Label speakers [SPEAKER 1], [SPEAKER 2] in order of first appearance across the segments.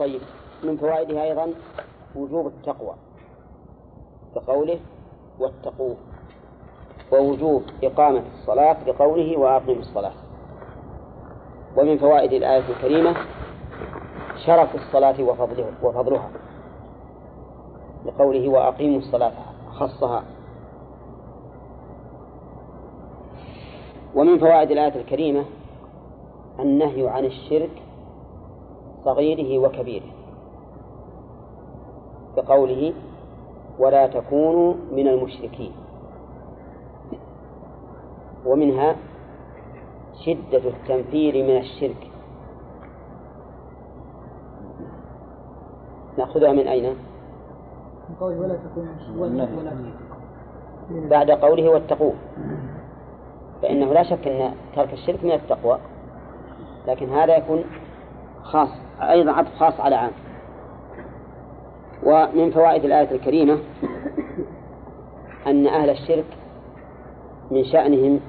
[SPEAKER 1] طيب. من فوائدها أيضا وجوب التقوى كقوله واتقوه ووجوب إقامة الصلاة بقوله وأقيموا الصلاة. ومن فوائد الآية الكريمة شرف الصلاة وفضله وفضلها بقوله وأقيموا الصلاة خصها. ومن فوائد الآية الكريمة النهي عن الشرك صغيره وكبيره. بقوله ولا تكونوا من المشركين. ومنها شدة التنفير من الشرك. نأخذها من أين؟
[SPEAKER 2] من قول ولا تكونوا
[SPEAKER 1] بعد قوله واتقوه. فإنه لا شك أن ترك الشرك من التقوى لكن هذا يكون خاص. أيضا عطف خاص على عام. ومن فوائد الآية الكريمة أن أهل الشرك من شأنهم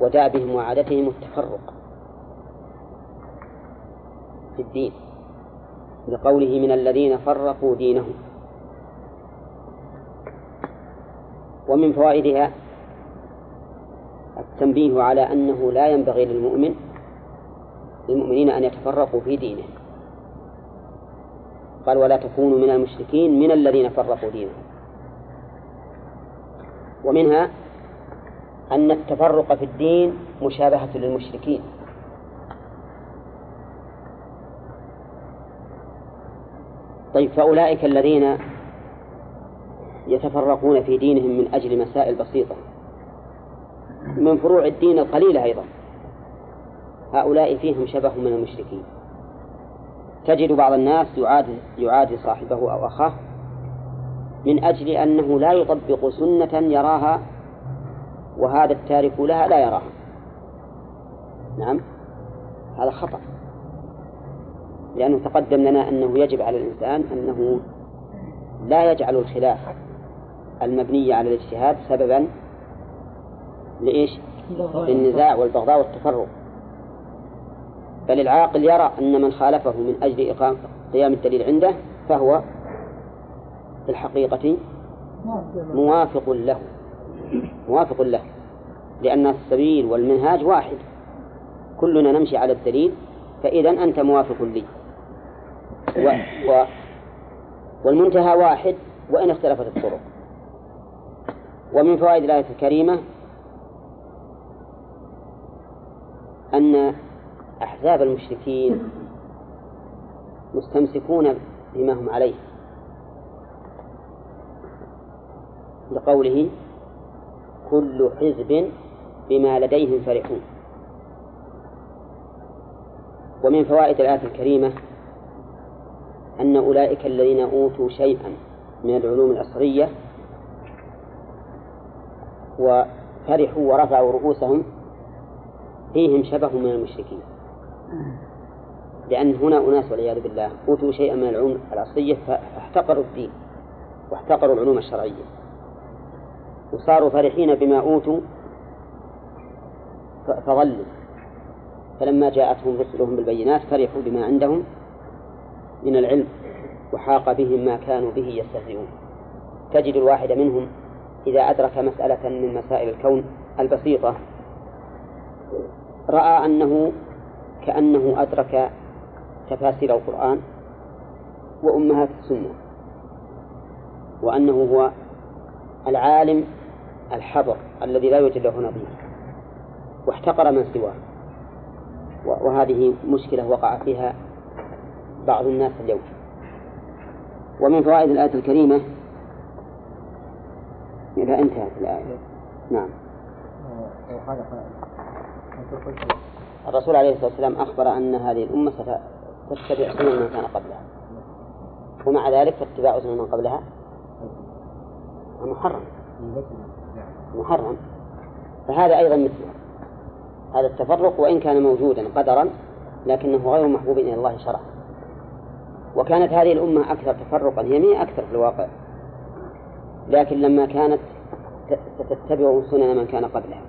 [SPEAKER 1] ودابهم وعادتهم التفرق في الدين لقوله من الذين فرقوا دينهم. ومن فوائدها التنبيه على أنه لا ينبغي للمؤمن للمؤمنين أن يتفرقوا في دينه. قال ولا تكونوا من المشركين من الذين فرقوا دينهم. ومنها أن التفرق في الدين مشابهة للمشركين. طيب فأولئك الذين يتفرقون في دينهم من أجل مسائل بسيطة من فروع الدين القليلة أيضا. هؤلاء فيهم شبه من المشركين. تجد بعض الناس يعادي يعادي صاحبه أو أخاه من أجل أنه لا يطبق سنة يراها وهذا التارك لها لا يراها. نعم؟ هذا خطأ. لأنه تقدم لنا أنه يجب على الإنسان أنه لا يجعل الخلاف المبني على الاجتهاد سببا لإيش؟ للنزاع والبغضاء والتفرق. بل العاقل يرى أن من خالفه من أجل إقام قيام الدليل عنده فهو في الحقيقة موافق له موافق له لأن السبيل والمنهاج واحد. كلنا نمشي على الدليل فإذا أنت موافق لي. و و والمنتهى واحد وإن اختلفت الطرق. ومن فوائد الآية الكريمة أن أحزاب المشركين مستمسكون بما هم عليه. لقوله كل حزب بما لديهم فرحون. ومن فوائد الآية الكريمة أن أولئك الذين أوتوا شيئا من العلوم الأصلية وفرحوا ورفعوا رؤوسهم فيهم شبه من المشركين. لأن هنا أناس والعياذ بالله أوتوا شيئا من العلوم الأصلية فاحتقروا الدين واحتقروا العلوم الشرعية. وصاروا فرحين بما أوتوا فظلوا. فلما جاءتهم رسلهم بالبينات فرحوا بما عندهم من العلم وحاق بهم ما كانوا به يستهزئون. تجد الواحد منهم إذا أدرك مسألة من مسائل الكون البسيطة رأى أنه كأنه أدرك تفاسير القرآن وأمهات السنة وأنه هو العالم الحبر الذي لا يوجد له نظير واحتقر من سواه. وهذه مشكلة وقع فيها بعض الناس اليوم. ومن فوائد الآية الكريمة إذا انتهت الآية. نعم. الرسول عليه الصلاة والسلام أخبر أن هذه الأمة ستتبع سنن من كان قبلها. ومع ذلك فاتباع سنن من قبلها محرم. محرم. فهذا أيضا مثله. هذا التفرق وإن كان موجودا قدرا لكنه غير محبوب إلى الله شرعا. وكانت هذه الأمة أكثر تفرقا. هي مين أكثر في الواقع. لكن لما كانت ستتبع سنن من كان قبلها.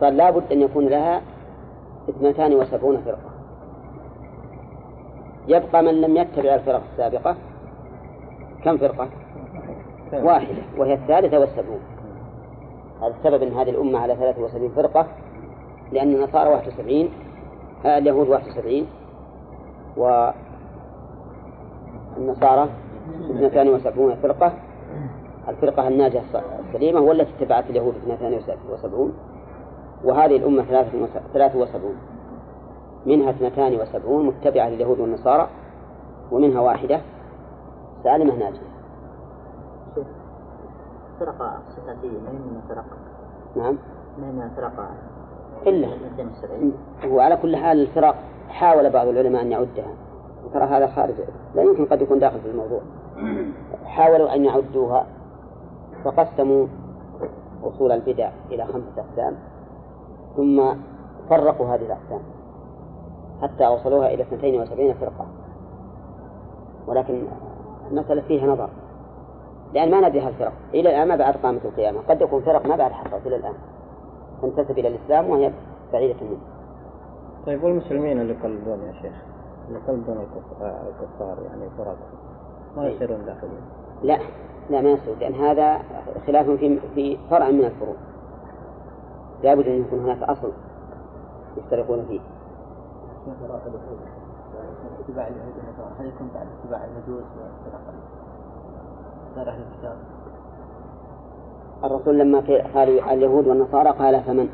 [SPEAKER 1] قال لابد أن يكون لها اثنتان وسبعون فرقة. يبقى من لم يتبع الفرق السابقة كم فرقة؟ واحدة وهي الثالثة والسبعون. هذا السبب أن هذه الأمة على 73 فرقة لأن النصارى 71 آه اليهود 71 والنصارى 72 فرقة. الفرقة الناجية السليمة والتي اتبعت اليهود 72 وهذه الأمة 73 منها 72 متبعة لليهود والنصارى ومنها واحدة سالمة ناجية.
[SPEAKER 2] فرقة صفاتية ما من فرق؟
[SPEAKER 1] نعم.
[SPEAKER 2] ما من فرق؟
[SPEAKER 1] إلا. هو على كل حال الفرق حاول بعض العلماء أن يعدها. وترى هذا خارج لا يمكن قد يكون داخل في الموضوع. حاولوا أن يعدوها فقسموا أصول البدع إلى خمسة أقسام. ثم فرقوا هذه الأقسام. حتى وصلوها إلى 72 فرقة. ولكن المسألة فيها نظر. لأن ما ندري هالفرق. إلى الآن ما بعد قامت القيامة. قد يكون فرق ما بعد حصلت إلى الآن. تنتسب إلى الإسلام وهي بعيدة منه.
[SPEAKER 3] طيب والمسلمين اللي يقلدون يا شيخ؟ اللي يقلدون الكفار يعني فرق. ما
[SPEAKER 1] إيه.
[SPEAKER 3] يصيرون داخلين
[SPEAKER 1] لا. لا ما يصير. لأن هذا خلاف في في فرع من الفروع. لابد أن يكون هناك أصل يفترقون فيه.
[SPEAKER 2] اتباع هل يكون بعد اتباع المجوس أهل الكتاب
[SPEAKER 1] الرسول لما قال اليهود والنصارى قال فمن؟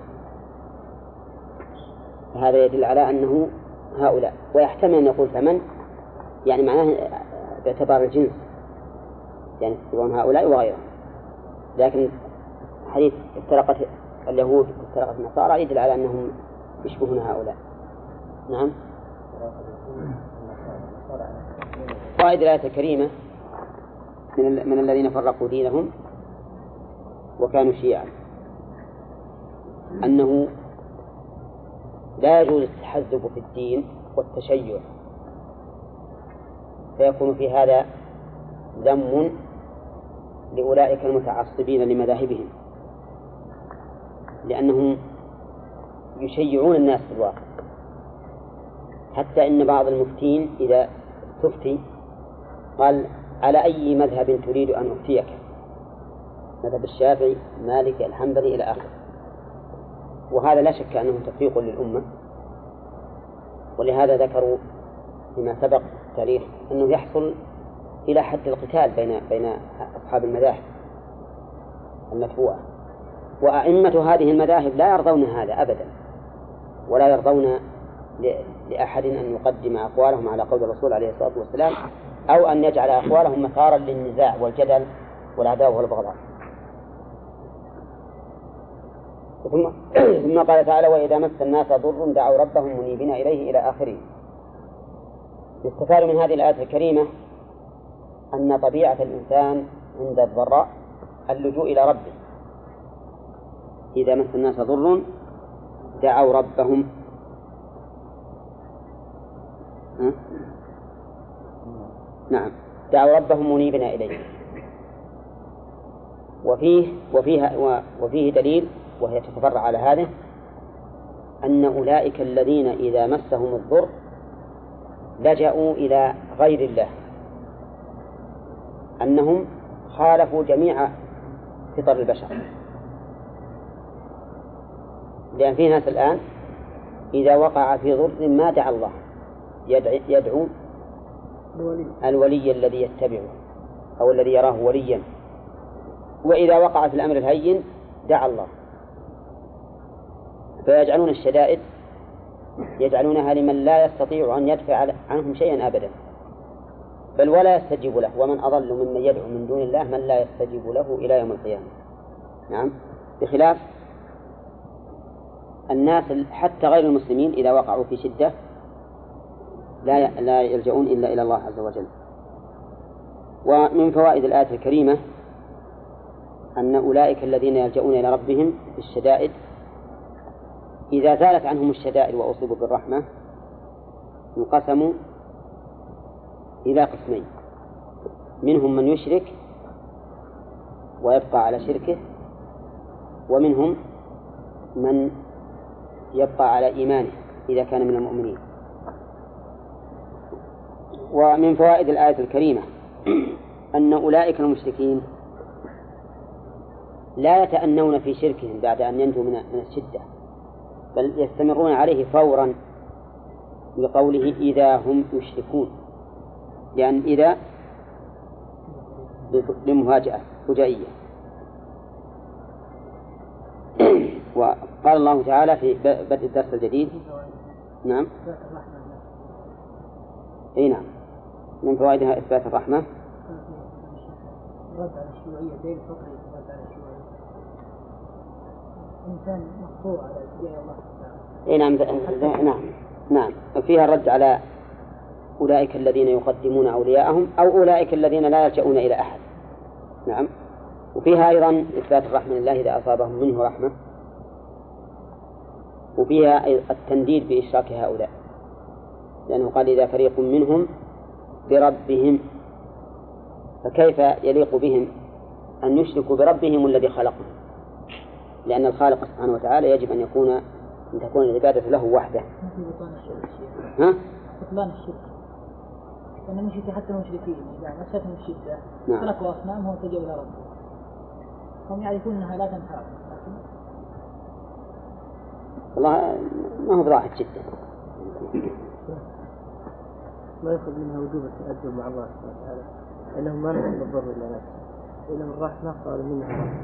[SPEAKER 1] هذا يدل على أنه هؤلاء. ويحتمل أن يقول فمن؟ يعني معناه باعتبار الجنس. يعني يكون هؤلاء وغيرهم. لكن حديث افترقت اليهود وافترقت النصارى يدل على أنهم يشبهون هؤلاء. نعم. فائدة الآية الكريمة من, من الذين فرقوا دينهم وكانوا شيعا. أنه لا يجوز التحزب في الدين والتشيع. فيكون في هذا ذم لأولئك المتعصبين لمذاهبهم. لأنهم يشيعون الناس في الواقع. حتى إن بعض المفتين إذا تفتي قال على أي مذهب تريد أن أفتيك؟ مذهب الشافعي مالك الحنبلي إلى آخره. وهذا لا شك أنه تفريق للأمة. ولهذا ذكروا فيما سبق التاريخ أنه يحصل إلى حد القتال بين بين أصحاب المذاهب المتبوعة. وأئمة هذه المذاهب لا يرضون هذا أبدا ولا يرضون لأحد أن يقدم أقوالهم على قول الرسول عليه الصلاة والسلام أو أن يجعل أقوالهم مثارا للنزاع والجدل والعداوة والبغضاء. ثم ثم قال تعالى وإذا مس الناس ضر دعوا ربهم منيبين إليه إلى آخره. يستفاد من هذه الآية الكريمة أن طبيعة الإنسان عند الضراء اللجوء إلى ربه. إذا مس الناس ضر دعوا ربهم. ها؟ نعم. دعوا ربهم منيبين إليه. وفيه وفيها وفيه دليل وهي تتفرع على هذا أن أولئك الذين إذا مسهم الضر لجأوا إلى غير الله. أنهم خالفوا جميع فطر البشر. لأن في ناس الآن إذا وقع في ضر ما دعا الله. يدعو الولي, الذي يتبعه أو الذي يراه وليا. وإذا وقع في الأمر الهين دعا الله. فيجعلون الشدائد يجعلونها لمن لا يستطيع أن يدفع عنهم شيئا أبدا. بل ولا يستجيب له. ومن أضل ممن يدعو من دون الله من لا يستجيب له إلى يوم القيامة. نعم؟ بخلاف الناس حتى غير المسلمين إذا وقعوا في شدة لا لا يلجؤون إلا إلى الله عز وجل. ومن فوائد الآية الكريمة أن أولئك الذين يلجؤون إلى ربهم في الشدائد إذا زالت عنهم الشدائد وأصيبوا بالرحمة انقسموا إلى قسمين. منهم من يشرك ويبقى على شركه ومنهم من يبقى على إيمانه إذا كان من المؤمنين. ومن فوائد الآية الكريمة أن أولئك المشركين لا يتأنون في شركهم بعد أن ينجوا من الشدة بل يستمرون عليه فورا بقوله إذا هم يشركون. لأن إذا لمفاجأة فجائية وقال الله تعالى في بدء الدرس الجديد. نعم. إي نعم. من فوائدها إثبات الرحمة.
[SPEAKER 4] الرد على الشيوعية بين فقري الرد على الشيوعية. إنسان مقطوع على اتجاه الله
[SPEAKER 1] إي نعم نعم نعم. فيها الرد على أولئك الذين يقدمون أولياءهم أو أولئك الذين لا يلجؤون إلى أحد. نعم. وفيها أيضا إثبات الرحمة لله إذا أصابهم منه رحمة. وفيها التنديد بإشراك هؤلاء. لأنه قال إذا فريق منهم بربهم فكيف يليق بهم أن يشركوا بربهم الذي خلقهم؟ لأن الخالق سبحانه وتعالى يجب أن يكون أن تكون العبادة له وحده. ها؟
[SPEAKER 4] بطلان الشرك. لأن المشركين حتى المشركين إذا مستهم الشدة
[SPEAKER 1] نعم.
[SPEAKER 4] تركوا أصنامهم واتجهوا إلى ربهم. هم يعرفون أنها لا تنفعهم لكن
[SPEAKER 1] والله ما هو بضاحك جدا.
[SPEAKER 2] ما يأخذ منها وجوب التأدب مع الله سبحانه وتعالى. لأنهم ما نسب الضر إلى نفسه. وإذا الرحمة قالوا منها.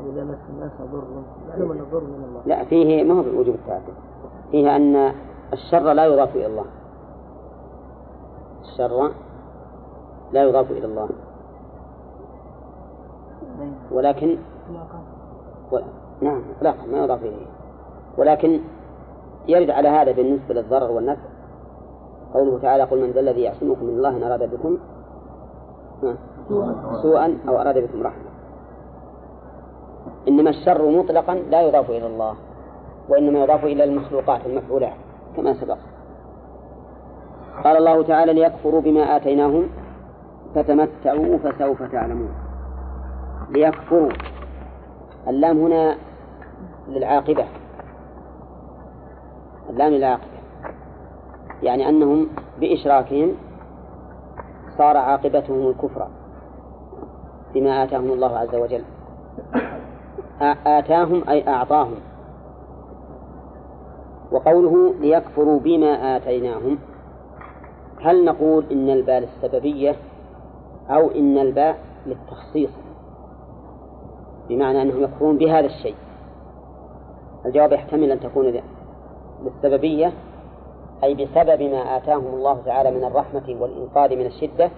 [SPEAKER 2] وإذا مس الناس ضر معلوم أن الضر من الله.
[SPEAKER 1] لا فيه ما هو بوجوب التعدد فيه أن الشر لا يضاف إلى الله. الشر لا يضاف إلى الله. ولكن و... نعم إطلاقا ما يضاف إليه. ولكن يرد على هذا بالنسبة للضرر والنفع. قوله تعالى قل من ذا الذي يعصمكم من الله إن أراد بكم سوءا أو أراد بكم رحمة. إنما الشر مطلقا لا يضاف إلى الله وإنما يضاف إلى المخلوقات المفعولات كما سبق. قال الله تعالى ليكفروا بما آتيناهم فتمتعوا فسوف تعلمون. ليكفروا. اللام هنا للعاقبة. اللام للعاقبة يعني أنهم بإشراكهم صار عاقبتهم الكفر بما آتاهم الله عز وجل. آتاهم أي أعطاهم. وقوله ليكفروا بما آتيناهم. هل نقول إن الباء للسببية أو إن الباء للتخصيص؟ بمعنى أنهم يكفرون بهذا الشيء. الجواب يحتمل أن تكون للسببية أي بسبب ما آتاهم الله تعالى من الرحمة والإنقاذ من الشدة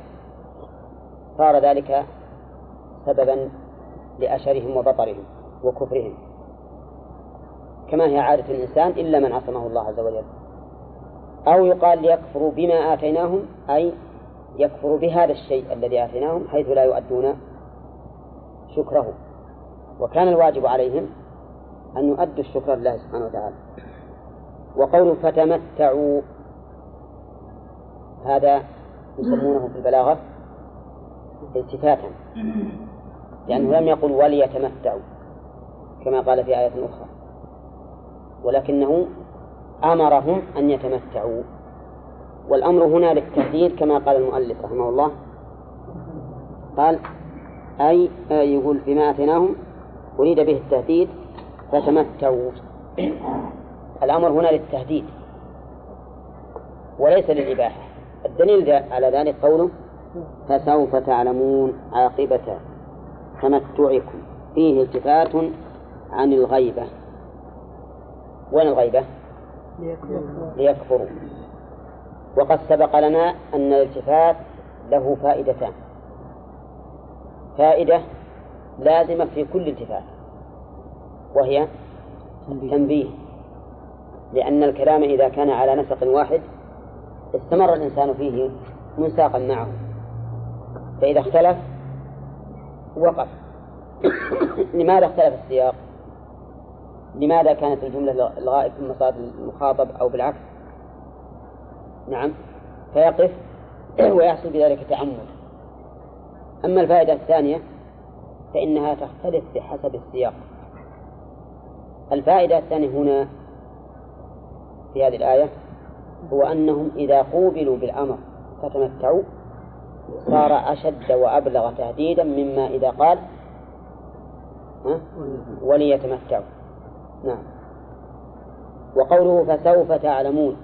[SPEAKER 1] صار ذلك سببا لأشرهم وبطرهم وكفرهم. كما هي عادة الإنسان إلا من عصمه الله عز وجل. أو يقال ليكفروا بما آتيناهم أي يكفروا بهذا الشيء الذي آتيناهم حيث لا يؤدون شكره. وكان الواجب عليهم أن يؤدوا الشكر لله سبحانه وتعالى. وقوله فتمتعوا. هذا يسمونه في البلاغة التفاتا. لأنه لم يقل وليتمتعوا كما قال في آية أخرى. ولكنه أمرهم أن يتمتعوا. والأمر هنا للتهديد كما قال المؤلف رحمه الله. قال أي يقول فيما آتيناهم أريد به التهديد فتمتعوا. الأمر هنا للتهديد وليس للإباحة. الدليل على ذلك قوله فسوف تعلمون عاقبة تمتعكم. فيه التفات عن الغيبة. وين الغيبة؟ ليكفروا. وقد سبق لنا أن الالتفات له فائدتان. فائدة لازمة في كل التفات وهي تنبيه. لأن الكلام إذا كان على نسق واحد استمر الإنسان فيه منساقا معه. فإذا اختلف وقف. لماذا اختلف السياق؟ لماذا كانت الجملة الغائب ثم صارت المخاطب أو بالعكس؟ نعم. فيقف ويحصل بذلك تأمل. أما الفائدة الثانية فإنها تختلف بحسب السياق. الفائدة الثانية هنا في هذه الآية هو أنهم إذا قوبلوا بالأمر فتمتعوا صار أشد وأبلغ تهديدا مما إذا قال؟ وليتمتعوا. نعم. وقوله فسوف تعلمون.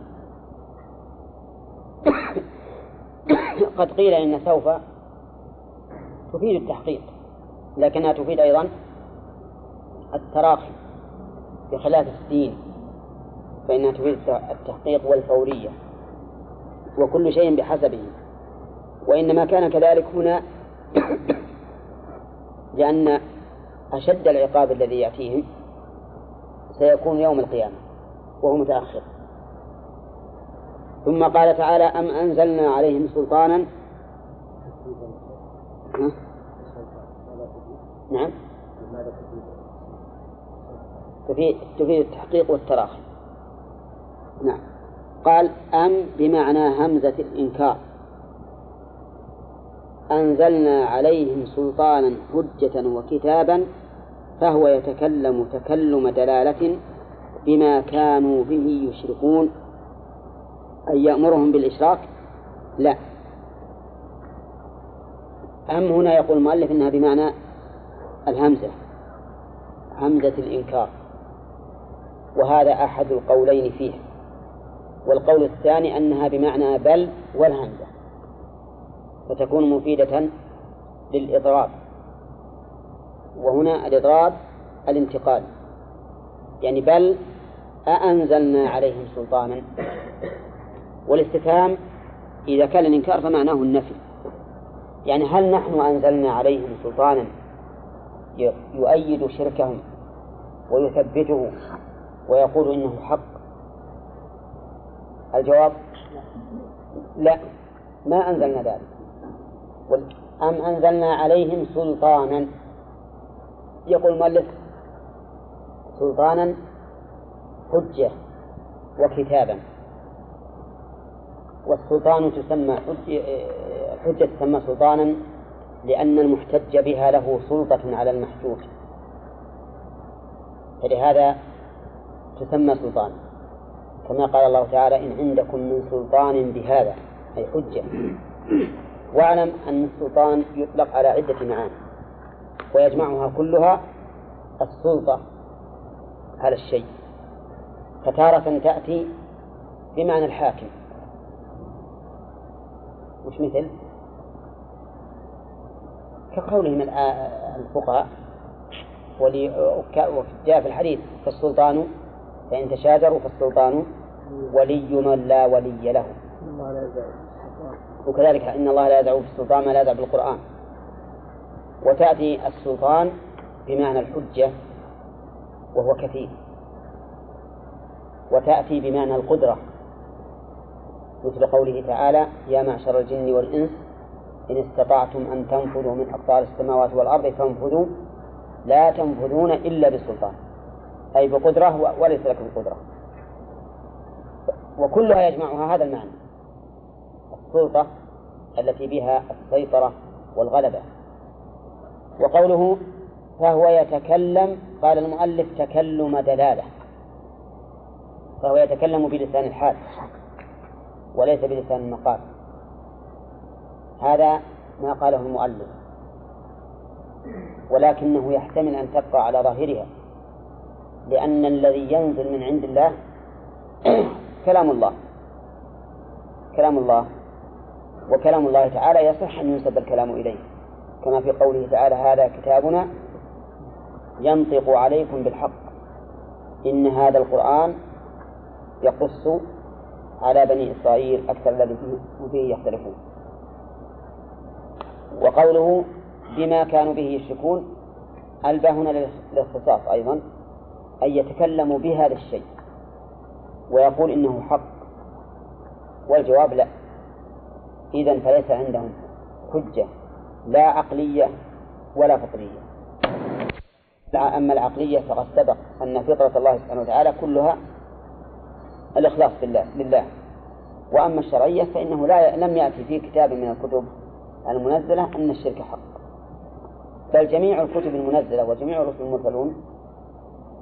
[SPEAKER 1] قد قيل إن سوف تفيد التحقيق لكنها تفيد أيضا التراخي بخلاف السين. فإنها تفيد التحقيق والفورية وكل شيء بحسبه. وإنما كان كذلك هنا لأن أشد العقاب الذي يأتيهم سيكون يوم القيامة وهو متأخر. ثم قال تعالى أم أنزلنا عليهم سلطانا؟ نعم. تفيد التحقيق والتراخي. نعم. قال أم بمعنى همزة الإنكار. أنزلنا عليهم سلطانا حجة وكتابا فهو يتكلم تكلم دلالة بما كانوا به يشركون. أن يأمرهم بالإشراك؟ لا. أم هنا يقول المؤلف إنها بمعنى الهمزة همزة الإنكار. وهذا أحد القولين فيه والقول الثاني أنها بمعنى بل والهمزة فتكون مفيدة للإضراب. وهنا الإضراب الانتقال يعني بل أأنزلنا عليهم سلطانا. والاستفهام إذا كان الإنكار فمعناه النفي يعني هل نحن أنزلنا عليهم سلطانا يؤيد شركهم ويثبته ويقول إنه حق الجواب؟ لا. ما أنزلنا ذلك. أم أنزلنا عليهم سلطانا. يقول المؤلف سلطانا حجة وكتابا. والسلطان تسمى حجة تسمى سلطانا لأن المحتج بها له سلطة على المحجوج. فلهذا تسمى سلطان. كما قال الله تعالى إن عندكم من سلطان بهذا أي حجة. واعلم أن السلطان يطلق على عدة معاني ويجمعها كلها السلطة على الشيء. فتارة تأتي بمعنى الحاكم. وش مثل؟ كقولهم الفقهاء وجاء في الحديث فالسلطان فإن تشاجروا فالسلطان ولي من لا ولي له. وكذلك إن الله لا يدعو في السلطان ما لا يدعو بالقرآن. وتأتي السلطان بمعنى الحجة وهو كثير. وتأتي بمعنى القدرة مثل قوله تعالى يا معشر الجن والإنس إن استطعتم أن تنفذوا من أقطار السماوات والأرض فانفذوا لا تنفذون إلا بسلطان. أي بقدرة وليس لكم قدرة. وكلها يجمعها هذا المعنى. السلطة التي بها السيطرة والغلبة. وقوله فهو يتكلم قال المؤلف تكلم دلالة. فهو يتكلم بلسان الحال وليس بلسان المقال. هذا ما قاله المؤلف. ولكنه يحتمل أن تبقى على ظاهرها. لأن الذي ينزل من عند الله كلام الله. كلام الله. وكلام الله تعالى يصح أن ينسب الكلام إليه. كما في قوله تعالى هذا كتابنا ينطق عليكم بالحق. إن هذا القرآن يقص على بني إسرائيل أكثر الذي فيه يختلفون. وقوله بما كانوا به يشركون. ألبى هنا للاختصاص أيضا. أن يتكلموا بهذا الشيء. ويقول إنه حق والجواب لا. إذا فليس عندهم حجة لا عقلية ولا فطرية. أما العقلية فقد سبق أن فطرة الله سبحانه وتعالى كلها الإخلاص بالله لله. وأما الشرعية فإنه لا لم يأتي في كتاب من الكتب المنزلة أن الشرك حق. بل جميع الكتب المنزلة وجميع الرسل المرسلون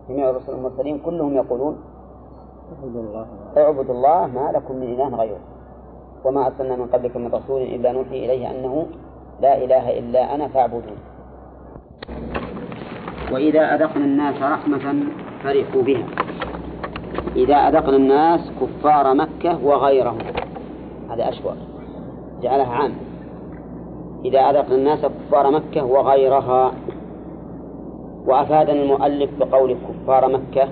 [SPEAKER 1] جميع الرسل المرسلين كلهم يقولون اعبدوا الله ما لكم. من إله غيره. وما أرسلنا من قبلك من رسول إلا نوحي إليه أنه لا إله إلا أنا فاعبدون. وإذا أذقنا الناس رحمة فرحوا بها. إذا أذقنا الناس كفار مكة وغيرهم. هذا أشوى. جعلها عام. إذا أذقنا الناس كفار مكة وغيرها. وأفادنا المؤلف بقول كفار مكة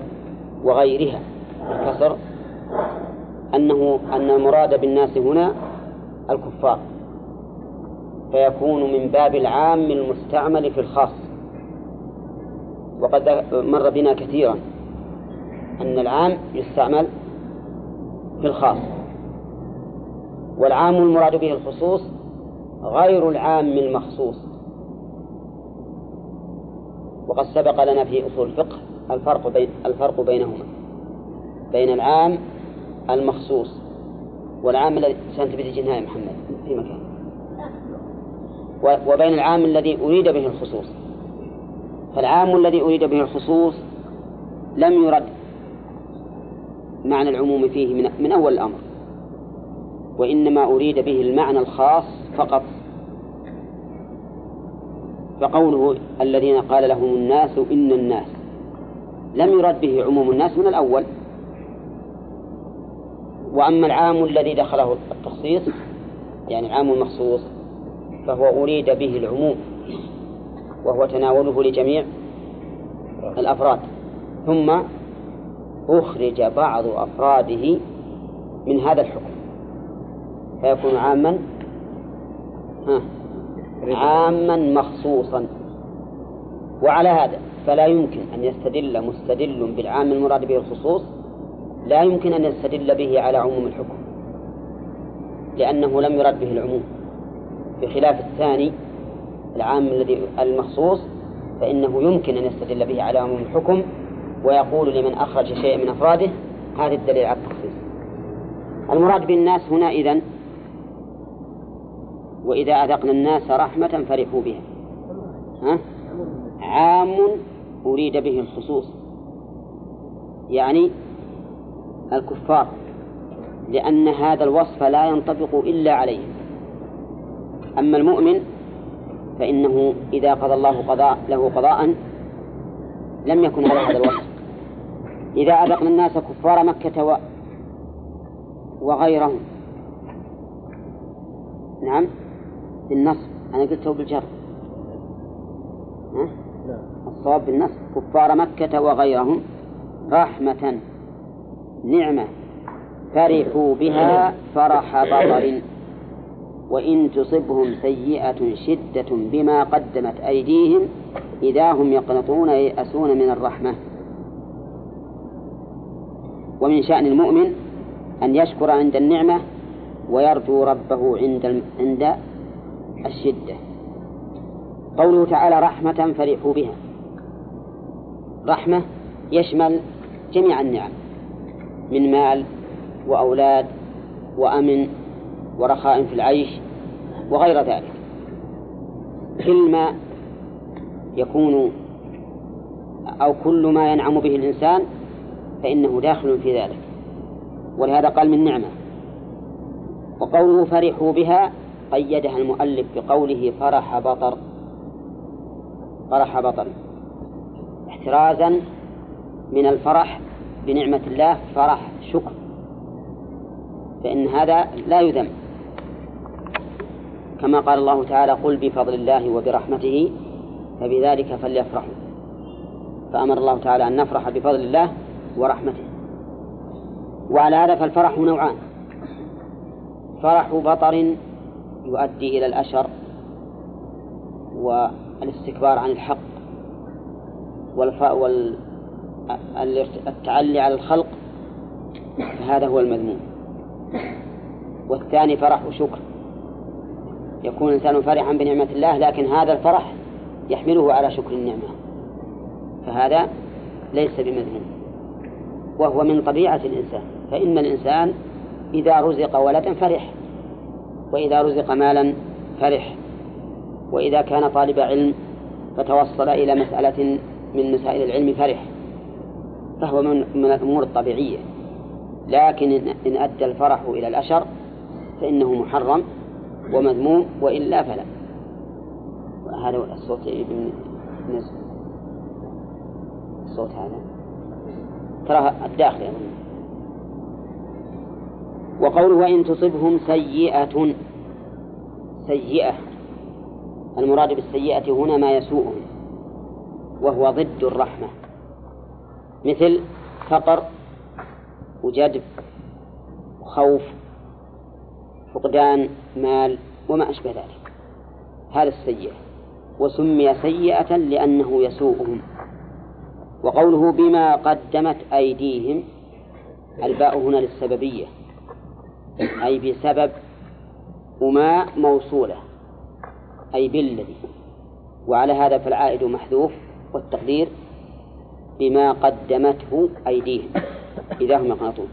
[SPEAKER 1] وغيرها. الكسر أنه أن المراد بالناس هنا الكفار. فيكون من باب العام المستعمل في الخاص. وقد مر بنا كثيرا أن العام يستعمل في الخاص. والعام المراد به الخصوص غير العام المخصوص. وقد سبق لنا في أصول الفقه الفرق بين الفرق بينهما. بين العام المخصوص والعام الذي سنتبه يا محمد في مكان. وبين العام الذي أريد به الخصوص. فالعام الذي أريد به الخصوص لم يرد معنى العموم فيه من, من أول الأمر. وإنما أريد به المعنى الخاص فقط. فقوله الذين قال لهم الناس إن الناس لم يرد به عموم الناس من الأول. وأما العام الذي دخله التخصيص يعني العام المخصوص فهو أريد به العموم وهو تناوله لجميع الأفراد. ثم أخرج بعض أفراده من هذا الحكم. فيكون عاما ها عاما مخصوصا. وعلى هذا فلا يمكن أن يستدل مستدل بالعام المراد به الخصوص لا يمكن أن يستدل به على عموم الحكم لأنه لم يرد به العموم. بخلاف الثاني العام الذي المخصوص فإنه يمكن أن يستدل به على عموم الحكم ويقول لمن أخرج شيئا من أفراده هذا الدليل على التخصيص. المراد بالناس هنا إذن وإذا أذقنا الناس رحمة فرحوا بها. ها؟ عام أريد به الخصوص. يعني الكفار لأن هذا الوصف لا ينطبق إلا عليهم أما المؤمن فإنه إذا قضى الله قضاء له قضاء لم يكن على هذا الوصف. إذا أذقنا الناس كفار مكة و... وغيرهم. نعم؟ بالنصب. أنا قلته بالجر. ها؟ الصواب بالنصب. كفار مكة وغيرهم رحمة. نعمة. فرحوا بها فرح بطر. وإن تصبهم سيئة شدة بما قدمت أيديهم إذا هم يقنطون ييأسون من الرحمة. ومن شأن المؤمن أن يشكر عند النعمة ويرجو ربه عند عند الشدة. قوله تعالى رحمة فرحوا بها. رحمة يشمل جميع النعم. من مال وأولاد وأمن ورخاء في العيش وغير ذلك. كل ما يكون أو كل ما ينعم به الإنسان فإنه داخل في ذلك. ولهذا قال من نعمة. وقوله فرحوا بها قيدها المؤلف بقوله فرح بطر. فرح بطر. احترازا من الفرح بنعمة الله فرح شكر. فإن هذا لا يذم. كما قال الله تعالى قل بفضل الله وبرحمته فبذلك فليفرحوا. فأمر الله تعالى أن نفرح بفضل الله ورحمته. وعلى هذا فالفرح نوعان. فرح بطر يؤدي إلى الأشر والاستكبار عن الحق والتعلي على الخلق فهذا هو المذموم. والثاني فرح شكر يكون الإنسان فرحا بنعمة الله لكن هذا الفرح يحمله على شكر النعمة. فهذا ليس بمذموم. وهو من طبيعة الإنسان. فإن الإنسان إذا رزق ولدا فرح وإذا رزق مالا فرح وإذا كان طالب علم فتوصل إلى مسألة من مسائل العلم فرح. فهو من, من الأمور الطبيعية. لكن إن أدى الفرح إلى الأشر فإنه محرم ومذموم وإلا فلا. هذا الصوت نزل الصوت هذا. ترى الداخل يعني. وقوله وإن تصبهم سيئة سيئة. المراد بالسيئة هنا ما يسوءهم وهو ضد الرحمة. مثل فقر وجدب وخوف فقدان مال وما أشبه ذلك. هذا السيئة. وسمي سيئة لأنه يسوءهم. وقوله بما قدمت أيديهم الباء هنا للسببية. أي بسبب وما موصولة. أي بالذي. وعلى هذا فالعائد محذوف والتقدير بما قدمته أيديهم. إذا هم يقنطون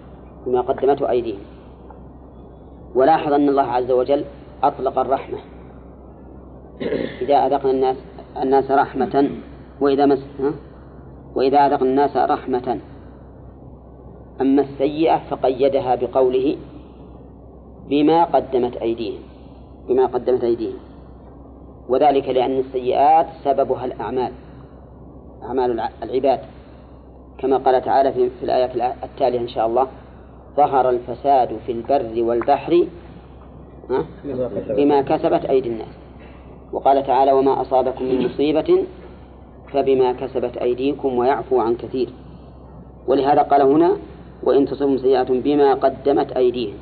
[SPEAKER 1] بما قدمته أيديهم. ولاحظ أن الله عز وجل أطلق الرحمة. إذا أذقنا الناس الناس رحمة وإذا مس وإذا أذقنا الناس رحمة. أما السيئة فقيدها بقوله بما قدمت أيديهم. بما قدمت أيديهم. وذلك لأن السيئات سببها الأعمال. أعمال العباد. كما قال تعالى في, في الآيات التالية إن شاء الله ظهر الفساد في البر والبحر بما كسبت أيدي الناس. وقال تعالى وما أصابكم من مصيبة فبما كسبت أيديكم ويعفو عن كثير. ولهذا قال هنا وإن تصبهم سيئة بما قدمت أيديهم.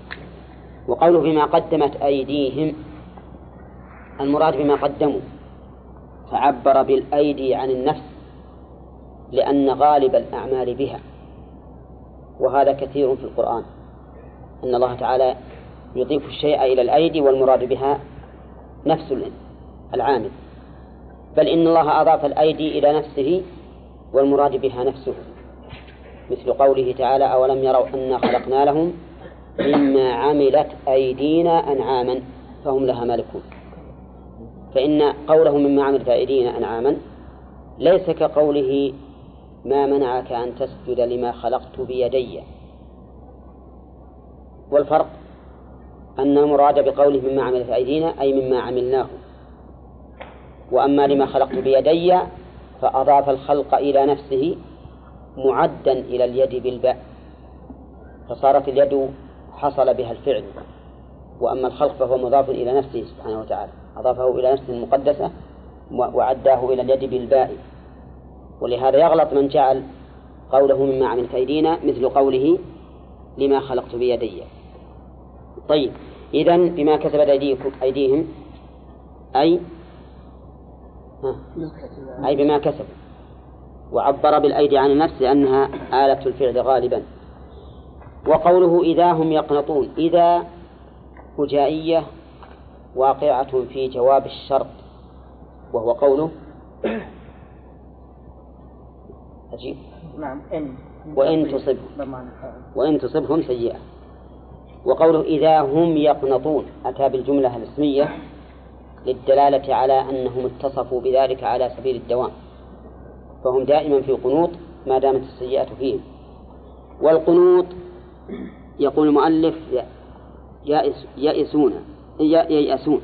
[SPEAKER 1] وقوله بما قدمت أيديهم المراد بما قدموا فعبر بالأيدي عن النفس لأن غالب الأعمال بها وهذا كثير في القرآن. أن الله تعالى يضيف الشيء إلى الأيدي والمراد بها نفس العامل. بل إن الله أضاف الأيدي إلى نفسه والمراد بها نفسه. مثل قوله تعالى أولم يروا أنا خلقنا لهم مما عملت أيدينا أنعاما فهم لها مالكون. فإن قوله مما عملت أيدينا أنعاما ليس كقوله ما منعك أن تسجد لما خلقت بيدي. والفرق أن المراد بقوله مما عملت أيدينا أي مما عملناه. وأما لما خلقت بيدي فأضاف الخلق إلى نفسه معدا إلى اليد بالباء. فصارت اليد حصل بها الفعل. وأما الخلق فهو مضاف إلى نفسه سبحانه وتعالى. أضافه إلى نفسه المقدسة وعداه إلى اليد بالباء. ولهذا يغلط من جعل قوله مما عملت أيدينا مثل قوله لما خلقت بيدي. طيب إذا بما كسبت أيديكم أيديهم أي؟ أي بما كسبوا وعبر بالأيدي عن النفس لأنها آلة الفعل غالبا. وقوله إذا هم يقنطون. إذا فجائية واقعة في جواب الشرط وهو قوله عجيب.
[SPEAKER 4] نعم إن.
[SPEAKER 1] وإن تصبهم وإن تصبهم سيئة. وقوله إذا هم يقنطون أتى بالجملة الاسمية للدلالة على أنهم اتصفوا بذلك على سبيل الدوام. فهم دائما في قنوط ما دامت السيئة فيهم. والقنوط يقول المؤلف يائس يائسون ييأسون.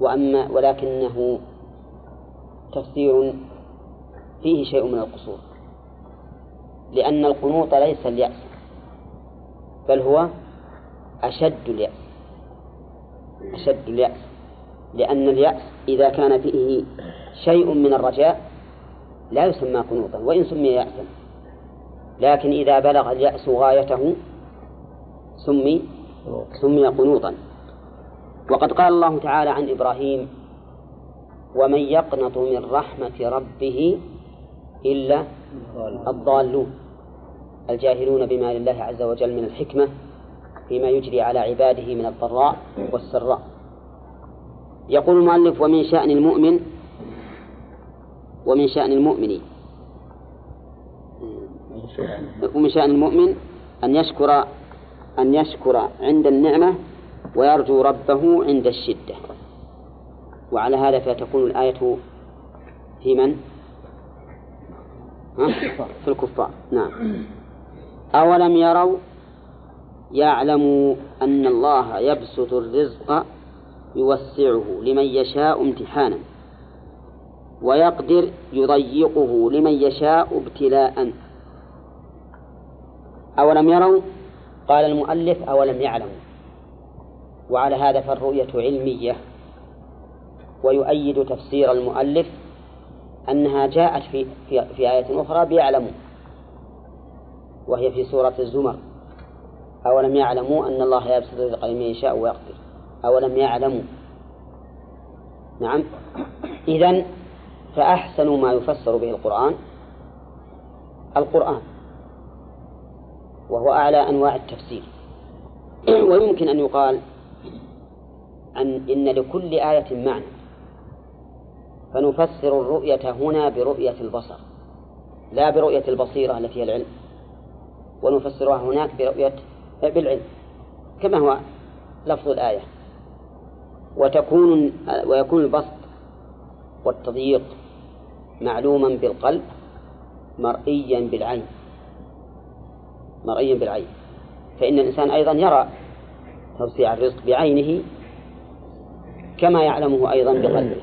[SPEAKER 1] وأما ولكنه تفسير فيه شيء من القصور. لأن القنوط ليس اليأس بل هو أشد اليأس أشد اليأس. لأن اليأس إذا كان فيه شيء من الرجاء لا يسمى قنوطا وإن سمي يأسا. لكن إذا بلغ اليأس غايته سمي سمي قنوطا. وقد قال الله تعالى عن إبراهيم ومن يقنط من رحمة ربه إلا الضالون. الجاهلون بما لله عز وجل من الحكمة فيما يجري على عباده من الضراء والسراء. يقول المؤلف ومن شأن المؤمن ومن شأن المؤمن ومن شأن المؤمن أن يشكر أن يشكر عند النعمة ويرجو ربه عند الشدة. وعلى هذا فتكون الآية في من؟ في الكفار. نعم. أولم يروا يعلم أن الله يبسط الرزق يوسعه لمن يشاء امتحانا ويقدر يضيقه لمن يشاء ابتلاء. أولم يروا؟ قال المؤلف أولم يعلموا. وعلى هذا فالرؤية علمية ويؤيد تفسير المؤلف أنها جاءت في في, في آية أخرى بيعلموا وهي في سورة الزمر. أولم يعلموا أن الله يبسط الرزق لمن يشاء ويقدر؟ أولم يعلموا؟ نعم. إذن فأحسن ما يفسر به القرآن القرآن وهو أعلى أنواع التفسير. ويمكن أن يقال أن إن لكل آية معنى. فنفسر الرؤية هنا برؤية البصر لا برؤية البصيرة التي هي العلم. ونفسرها هناك برؤية بالعلم كما هو لفظ الآية. وتكون ويكون البسط والتضييق معلوما بالقلب مرئيا بالعين. مرئيا بالعين. فإن الإنسان أيضا يرى توسيع الرزق بعينه كما يعلمه أيضا بقلبه.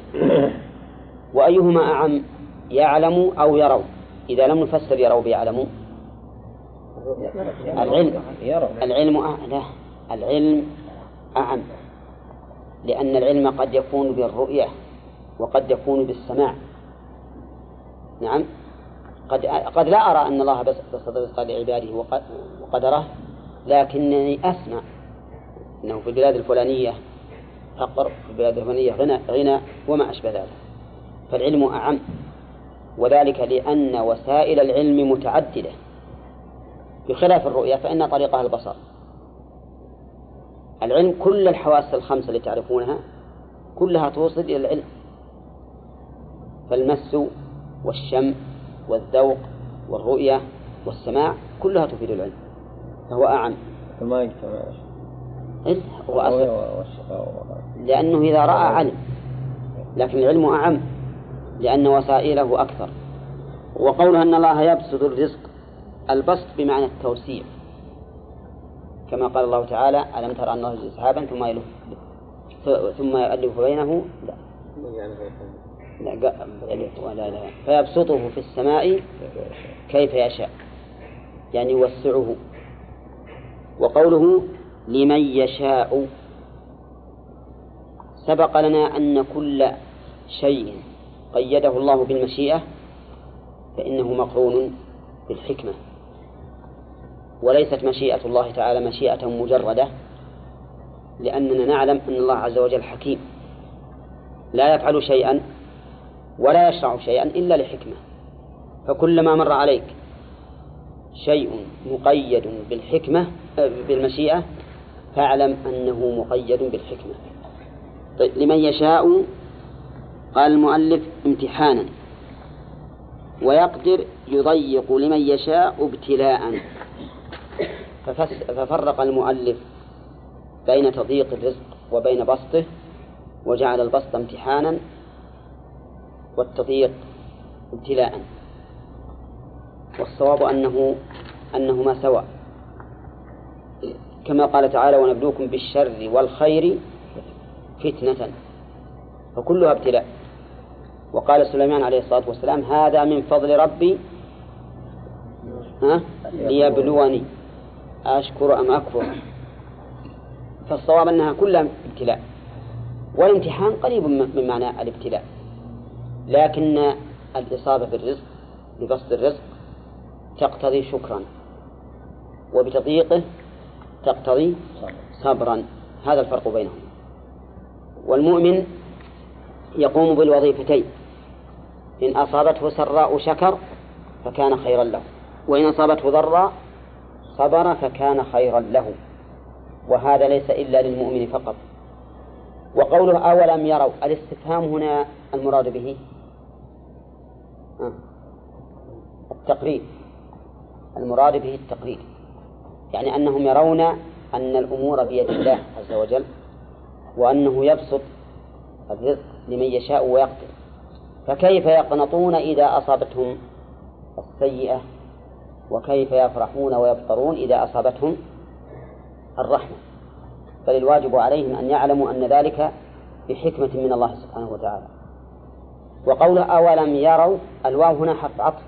[SPEAKER 1] وأيهما أعم يعلم أو يروا. إذا لم نفسر يروا بيعلموا العلم العلم أعلى العلم أعم. لأن العلم قد يكون بالرؤية وقد يكون بالسماع. نعم. قد قد لا أرى أن الله بس بسط الرزق لعباده وقدره لكنني أسمع. أنه في البلاد الفلانية فقر في البلاد الفلانية غنى غنى وما أشبه ذلك. فالعلم أعم. وذلك لأن وسائل العلم متعددة. بخلاف الرؤيا فإن طريقها البصر. العلم كل الحواس الخمسة اللي تعرفونها كلها توصل إلى العلم. فالمس والشم والذوق والرؤية والسماع كلها تفيد العلم. فهو أعم.
[SPEAKER 3] ما يجتمع
[SPEAKER 1] إيه هو أصل. لأنه إذا رأى علم. لكن العلم أعم. لأن وسائله أكثر. وقولها أن الله يبسط الرزق البسط بمعنى التوسيع. كما قال الله تعالى ألم تر أنه يجزي سحابا ثم يلف ثم يؤلف بينه؟ لا. لا لا, لا. فيبسطه في السماء كيف يشاء. يعني يوسعه. وقوله لمن يشاء. سبق لنا أن كل شيء قيده الله بالمشيئة فإنه مقرون بالحكمة. وليست مشيئة الله تعالى مشيئة مجردة لأننا نعلم أن الله عز وجل حكيم. لا يفعل شيئا ولا يشرع شيئا إلا لحكمة. فكلما مر عليك شيء مقيد بالحكمة بالمشيئة فاعلم أنه مقيد بالحكمة. طيب لمن يشاء قال المؤلف امتحانا. ويقدر يضيق لمن يشاء ابتلاء. ففرق المؤلف بين تضييق الرزق وبين بسطه وجعل البسط امتحانا والتضييق ابتلاء. والصواب أنه أنهما سواء. كما قال تعالى ونبلوكم بالشر والخير فتنة. فكلها ابتلاء. وقال سليمان عليه الصلاة والسلام هذا من فضل ربي ها ليبلوني. أشكر أم أكفر؟ فالصواب أنها كلها ابتلاء والامتحان قريب من معنى الابتلاء. لكن الإصابة بالرزق ببسط الرزق تقتضي شكرا وبتضييقه تقتضي صبرا. هذا الفرق بينهم. والمؤمن يقوم بالوظيفتين. إن أصابته سراء شكر فكان خيرا له. وإن أصابته ضراء صبر فكان خيرا له. وهذا ليس إلا للمؤمن فقط. وقوله أولم يروا الاستفهام هنا المراد به؟ التقرير المراد به التقرير يعني أنهم يرون أن الأمور بيد الله عز وجل وأنه يبسط الرزق لمن يشاء ويقدر. فكيف يقنطون إذا أصابتهم السيئة؟ وكيف يفرحون ويبطرون إذا أصابتهم الرحمة؟ بل الواجب عليهم أن يعلموا أن ذلك بحكمة من الله سبحانه وتعالى. وقوله أولم يروا الواو هنا حرف عطف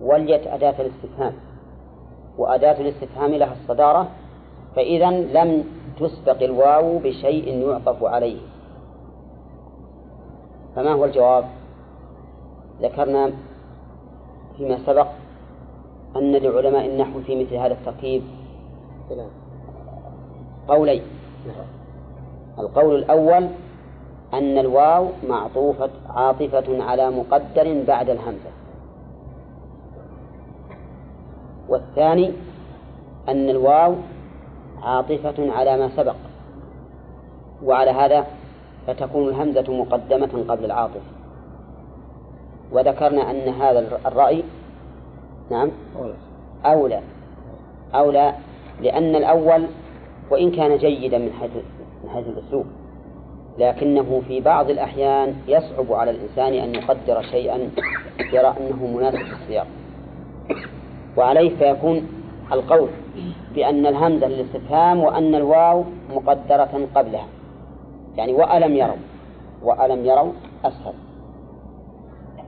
[SPEAKER 1] وليت أداة الاستفهام. وأداة الاستفهام لها الصدارة فإذا لم تسبق الواو بشيء يعطف عليه. فما هو الجواب؟ ذكرنا فيما سبق أن لعلماء النحو في مثل هذا التركيب قولين. القول الأول أن الواو معطوفة عاطفة على مقدر بعد الهمزة. والثاني أن الواو عاطفة على ما سبق. وعلى هذا فتكون الهمزة مقدمة قبل العاطفة وذكرنا أن هذا الرأي نعم أولى أولى لأن الأول وإن كان جيدا من حيث من حيث الأسلوب لكنه في بعض الأحيان يصعب على الإنسان أن يقدر شيئا يرى أنه مناسب في السياق. وعليه فيكون القول بأن الهمزة للاستفهام وأن الواو مقدرة قبلها. يعني وألم يروا وألم يروا أسهل.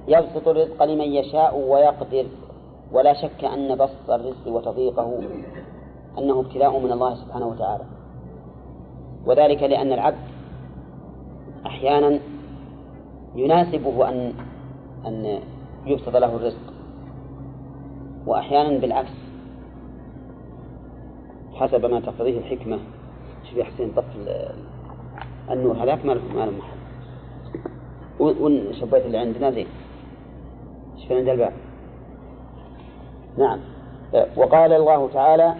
[SPEAKER 1] يبسط الرزق لمن يشاء ويقدر ولا شك أن بسط الرزق وتضييقه أنه ابتلاء من الله سبحانه وتعالى. وذلك لأن العبد أحيانا يناسبه أن أن يبسط له الرزق وأحيانا بالعكس. حسب ما تقتضيه الحكمة شوف يا حسين طف النور هذاك ما له محل. والشبيت اللي عندنا زين. شوف عند الباب؟ نعم. وقال الله تعالى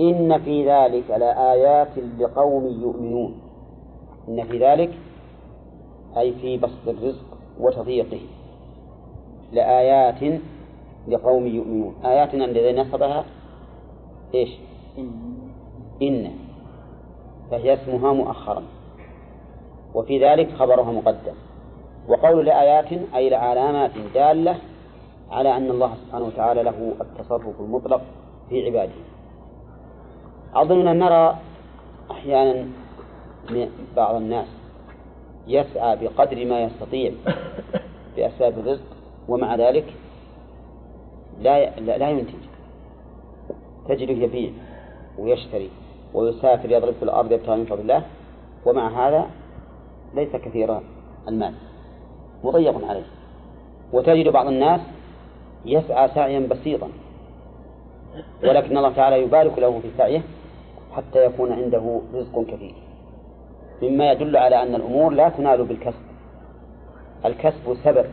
[SPEAKER 1] إن في ذلك لآيات لقوم يؤمنون. إن في ذلك أي في بسط الرزق وتضييقه. لآيات لقوم يؤمنون. آيات الذي نصبها إيش؟ إن. فهي اسمها مؤخرا. وفي ذلك خبرها مقدم. وقول لآيات أي لعلامات دالة على أن الله سبحانه وتعالى له التصرف المطلق في عباده. أظن أن نرى أحيانا بعض الناس يسعى بقدر ما يستطيع بأسباب الرزق ومع ذلك لا لا ينتج. تجده يبيع ويشتري. ويسافر يضرب في الأرض يبتغي من فضل الله ومع هذا ليس كثير المال. مضيق عليه. وتجد بعض الناس يسعى سعيا بسيطا. ولكن الله تعالى يبارك له في سعيه حتى يكون عنده رزق كثير. مما يدل على أن الأمور لا تنال بالكسب. الكسب سبب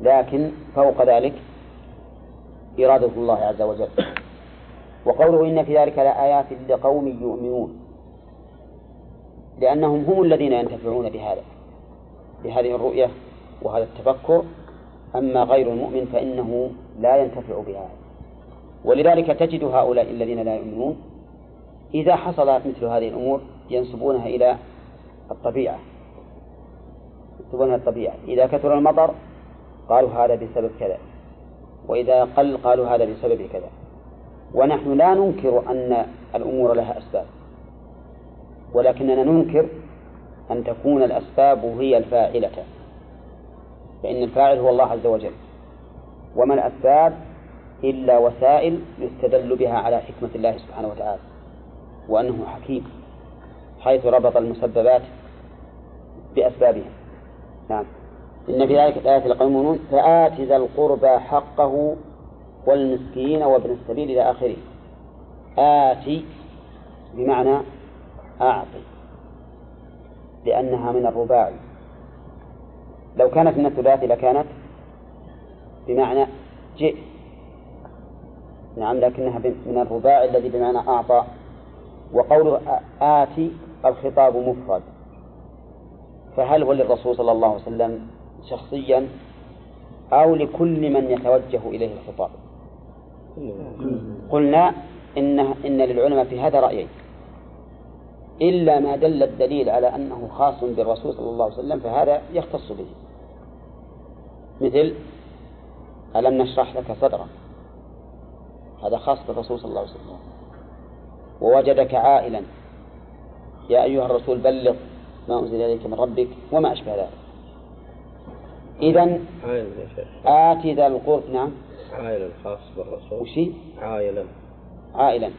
[SPEAKER 1] لكن فوق ذلك إرادة الله عز وجل. وقوله إن في ذلك لآيات لقوم يؤمنون. لأنهم هم الذين ينتفعون بهذا بهذه الرؤية وهذا التفكر. أما غير المؤمن فإنه لا ينتفع بها. ولذلك تجد هؤلاء الذين لا يؤمنون إذا حصلت مثل هذه الأمور ينسبونها إلى الطبيعة. ينسبونها الطبيعة. إذا كثر المطر قالوا هذا بسبب كذا وإذا قل قالوا هذا بسبب كذا. ونحن لا ننكر أن الأمور لها أسباب ولكننا ننكر أن تكون الأسباب هي الفاعلة فإن الفاعل هو الله عز وجل. وما الأسباب؟ إلا وسائل يستدل بها على حكمة الله سبحانه وتعالى وأنه حكيم حيث ربط المسببات بأسبابها. نعم. إن في ذلك الآية لقوم فآت ذا القربى حقه والمسكين وابن السبيل إلى آخره. آتي بمعنى أعطي لأنها من الرباعي. لو كانت من الثلاثي لكانت بمعنى جئ. نعم لكنها من الرباعي الذي بمعنى أعطى. وقوله آتي الخطاب مفرد. فهل هو للرسول صلى الله عليه وسلم شخصيا أو لكل من يتوجه إليه الخطاب؟ قلنا إن إن للعلماء في هذا رأيين. إلا ما دل الدليل على أنه خاص بالرسول صلى الله عليه وسلم فهذا يختص به. مثل ألم نشرح لك صدرا؟ هذا خاص بالرسول صلى الله عليه وسلم. ووجدك عائلا. يا أيها الرسول بلغ ما أنزل إليك من ربك وما أشبه ذلك. إذا
[SPEAKER 5] عائل يا شيخ.
[SPEAKER 1] آت ذا القرب. نعم.
[SPEAKER 5] عائل الخاص بالرسول.
[SPEAKER 1] وشي
[SPEAKER 5] عائلا
[SPEAKER 1] عائلا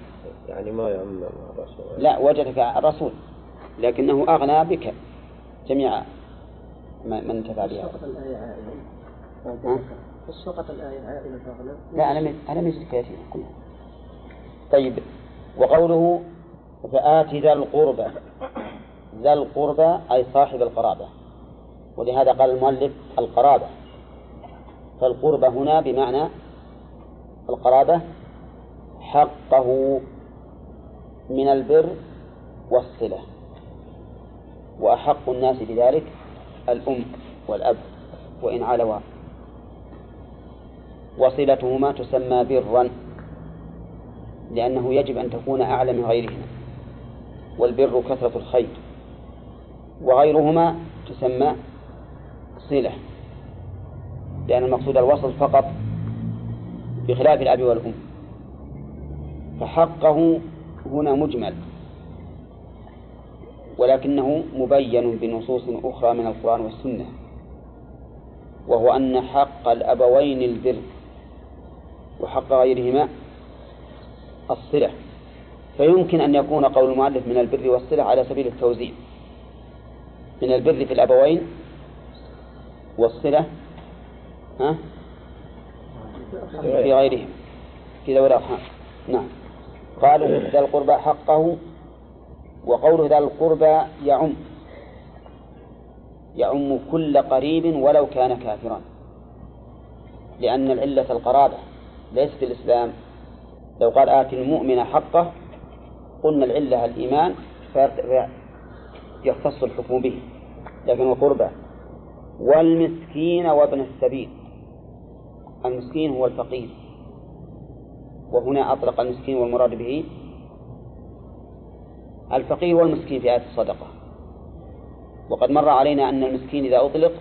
[SPEAKER 5] يعني ما يعم الرسول.
[SPEAKER 1] لا وجدك الرسول لكنه أغنى بك جميع ما- من انتفع بها
[SPEAKER 2] سقط الآية عائلة. فأغلب
[SPEAKER 1] لا ألم ألم يجد كثير. كلها طيب وقوله فآت ذا القربى. ذا القربى أي صاحب القرابة. ولهذا قال المؤلف القرابة. فالقربة هنا بمعنى القرابة حقه من البر والصلة وأحق الناس بذلك الأم والأب وإن علوا. وصلتهما تسمى برا لأنه يجب أن تكون أعلى من غيرهما والبر كثرة الخير وغيرهما تسمى صلة. لأن المقصود الوصل فقط بخلاف الأب والأم. فحقه هنا مجمل ولكنه مبين بنصوص أخرى من القرآن والسنة وهو أن حق الأبوين البر وحق غيرهما الصلة. فيمكن أن يكون قول المؤلف من البر والصلة على سبيل التوزيع. من البر في الأبوين والصلة ها؟ في غيرهم في ذوي الأرحام نعم. قالوا ذا القربى حقه وقوله ذا القربى يعم. يعم كل قريب ولو كان كافرا. لأن العلة القرابة ليس في الإسلام. لو قال آتي المؤمن حقه قلنا العلة الإيمان فيختص الحكم به. لكن القربى والمسكين وابن السبيل. المسكين هو الفقير. وهنا أطلق المسكين والمراد به الفقير والمسكين في آية الصدقة. وقد مر علينا أن المسكين إذا أطلق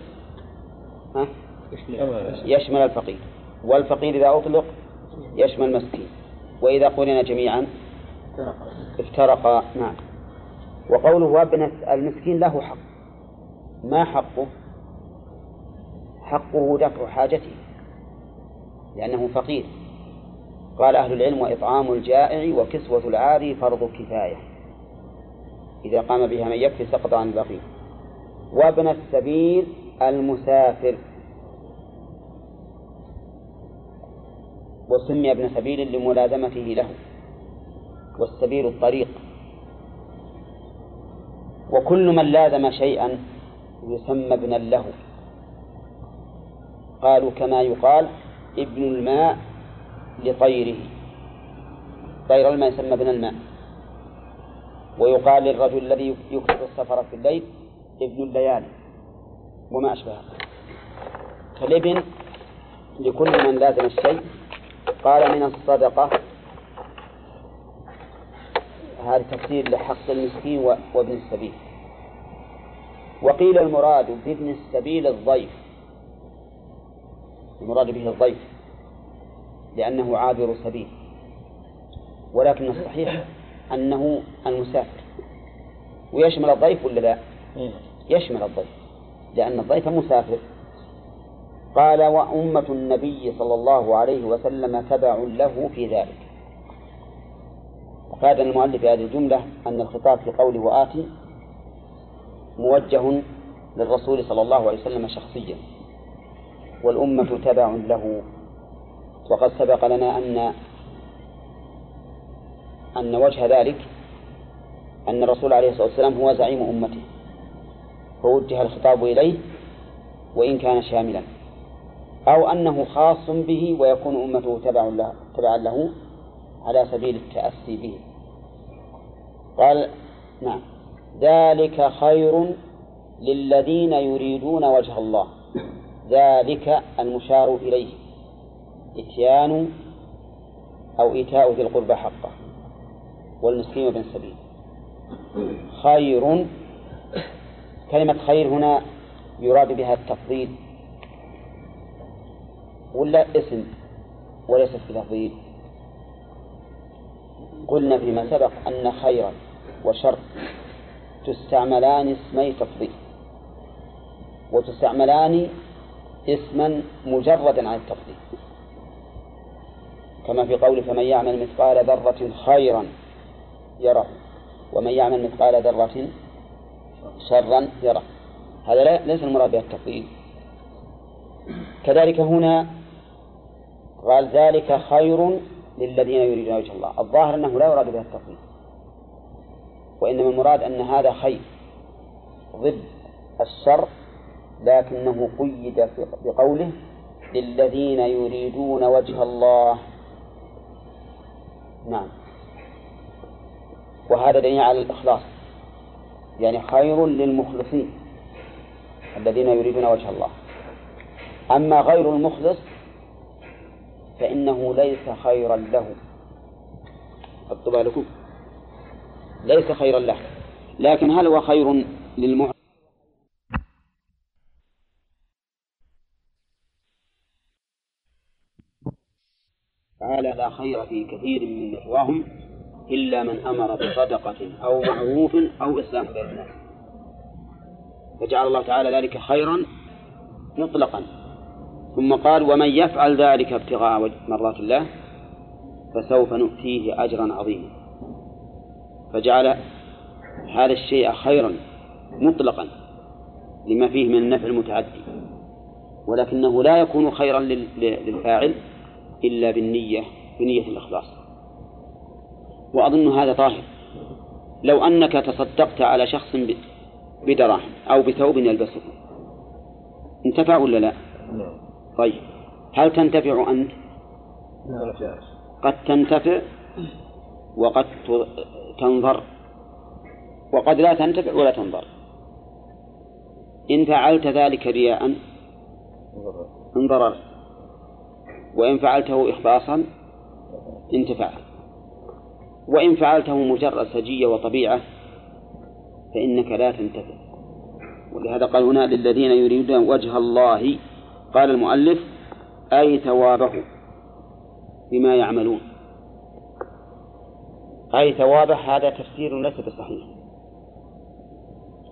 [SPEAKER 1] يشمل الفقير. والفقير إذا أطلق يشمل المسكين. وإذا قرن جميعا افترقا نعم. وقوله وابن المسكين له حق. ما حقه؟ حقه دفع حاجته. لأنه فقير. قال أهل العلم وإطعام الجائع وكسوة العاري فرض كفاية إذا قام بها من يكفي سقط عن البقية وابن السبيل المسافر. وسمي ابن سبيل لملازمته له. والسبيل الطريق. وكل من لازم شيئا يسمى ابنا له. قالوا كما يقال ابن الماء لطيره. طير الماء يسمى ابن الماء. ويقال للرجل الذي يكثر السفر في الليل ابن الليالي. وما أشبهه. فالابن لكل من لازم الشيء. قال من الصدقة. هذا تفسير لحق المسكين وابن السبيل. وقيل المراد بابن السبيل الضيف. المراد به الضيف لأنه عابر سبيل. ولكن الصحيح أنه المسافر. ويشمل الضيف ولا لا؟ يشمل الضيف لأن الضيف مسافر. قال وأمة النبي صلى الله عليه وسلم تبع له في ذلك. وقال المؤلف في هذه الجملة أن الخطاب في قوله وآتي موجه للرسول صلى الله عليه وسلم شخصيا. والأمة تبع له. وقد سبق لنا أن أن وجه ذلك أن الرسول عليه الصلاة والسلام هو زعيم أمته. فوجه الخطاب إليه وإن كان شاملا. أو أنه خاص به ويكون أمته تبع له تبعا له على سبيل التأسي به. قال نعم. ذلك خير للذين يريدون وجه الله. ذلك المشار إليه إتيان أو إيتاء ذي القربى حقه والمسكين وابن السبيل. خير كلمة خير هنا يراد بها التفضيل. ولا اسم وليس في تفضيل. قلنا فيما سبق أن خيرا وشر تستعملان اسمي تفضيل وتستعملان اسما مجردا عن التفضيل. كما في قوله فمن يعمل مثقال ذرة خيرا يره ومن يعمل مثقال ذرة شرا يره. هذا ليس المراد به التفضيل. كذلك هنا قال ذلك خير للذين يريدون وجه الله. الظاهر أنه لا يراد به التفضيل. وإنما المراد أن هذا خير. ضد الشر لكنه قيد بقوله للذين يريدون وجه الله. نعم. وهذا دليل على الإخلاص. يعني خير للمخلصين الذين يريدون وجه الله. أما غير المخلص فإنه ليس خيرا له. حطوا بالكم ليس خيرا له. لكن هل هو خير للمعلم تعالى لا خير في كثير من نجواهم إلا من أمر بصدقة أو معروف أو إصلاح بين الناس فجعل الله تعالى ذلك خيرا مطلقا. ثم قال ومن يفعل ذلك ابتغاء مرات الله فسوف نؤتيه أجرا عظيما. فجعل هذا الشيء خيرا مطلقا لما فيه من النفع المتعدي ولكنه لا يكون خيرا لل- للفاعل. إلا بالنية بنية الإخلاص. وأظن هذا ظاهر لو أنك تصدقت على شخص بدراهم أو بثوب يلبسه انتفع ولا لا؟
[SPEAKER 5] نعم.
[SPEAKER 1] طيب. هل تنتفع أنت؟ قد تنتفع وقد تنظر. وقد لا تنتفع ولا تنظر. إن فعلت ذلك رياء انضررت وإن فعلته إخلاصا انتفعت وإن فعلته مجرد سجية وطبيعة فإنك لا تنتفع. ولهذا قال هنا للذين يريدون وجه الله قال المؤلف أي ثوابه بما يعملون. أي ثوابه هذا تفسير ليس بصحيح.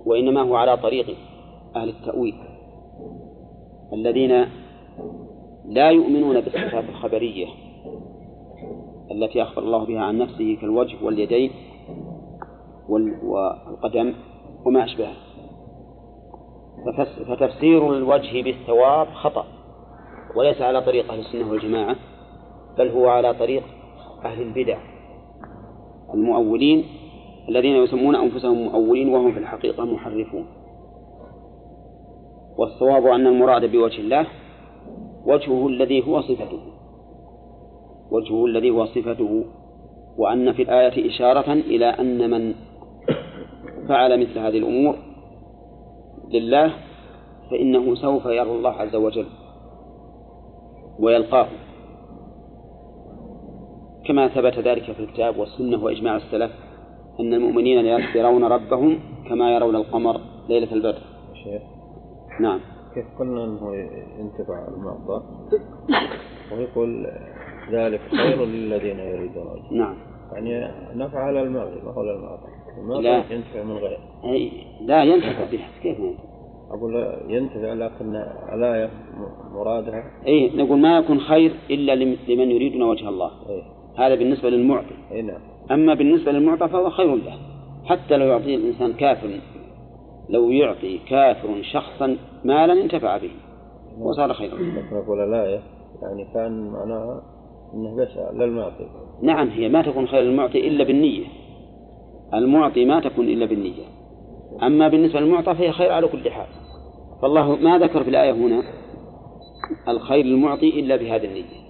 [SPEAKER 1] وإنما هو على طريق أهل التأويل الذين لا يؤمنون بالصفات الخبرية التي أخبر الله بها عن نفسه كالوجه واليدين وال- والقدم وما أشبهه. فتفسير الوجه بالثواب خطأ وليس على طريق أهل السنة والجماعة بل هو على طريق أهل البدع المؤولين الذين يسمون أنفسهم مؤولين وهم في الحقيقة محرفون. والصواب أن المراد بوجه الله وجهه الذي هو صفته. وجهه الذي هو صفته. وأن في الآية إشارة إلى أن من فعل مثل هذه الأمور لله فإنه سوف يرى الله عز وجل ويلقاه. كما ثبت ذلك في الكتاب والسنة وإجماع السلف أن المؤمنين يرون ربهم كما يرون القمر ليلة البدر. نعم.
[SPEAKER 5] كيف قلنا إنه ينتفع المرضى ويقول ذلك خير للذين يريدون وجهه
[SPEAKER 1] نعم.
[SPEAKER 5] يعني نفع على ما هو للمرضى
[SPEAKER 1] لا.
[SPEAKER 5] ينتفع من غير.
[SPEAKER 1] أي لا ينتفع بها. كيف ينتفع؟
[SPEAKER 5] أقول ينتفع لكن الآية مرادها.
[SPEAKER 1] أي نقول ما يكون خير إلا لم- لمن يريدون وجه الله.
[SPEAKER 5] إيه
[SPEAKER 1] هذا بالنسبة للمعطي.
[SPEAKER 5] إيه نعم.
[SPEAKER 1] أما بالنسبة للمعطى فهو خير له. حتى لو يعطي الإنسان كافر لو يعطي كافر شخصا مالا انتفع به. وصار خيرا.
[SPEAKER 5] أقول الآية يعني كان معناها أنه بس للمعطي.
[SPEAKER 1] نعم هي ما تكون خير للمعطي إلا بالنية. المعطي ما تكون إلا بالنية. أما بالنسبة للمعطى فهي خير على كل حال. فالله ما ذكر في الآية هنا الخير للمعطي إلا بهذه النية.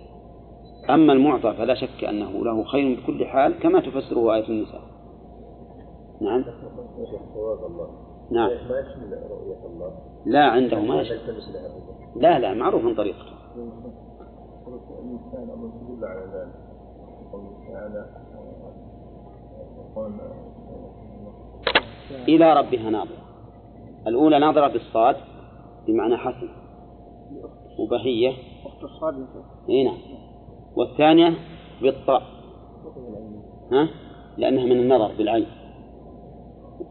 [SPEAKER 1] أما المعطى فلا شك أنه له خير بكل حال كما تفسره آية النساء. نعم. نعم.
[SPEAKER 5] ما يشمل رؤية الله؟
[SPEAKER 1] لا عنده ما
[SPEAKER 5] الرؤية
[SPEAKER 1] لا لا معروف من طريقته
[SPEAKER 5] الإنسان أمر على ذلك. قوله تعالى يقول
[SPEAKER 1] إلى ربها ناظرة. الأولى ناظرة بالصاد بمعنى حسن. وبهية. إي نعم. والثانية بالطاء. ها؟ لأنها من النظر بالعين.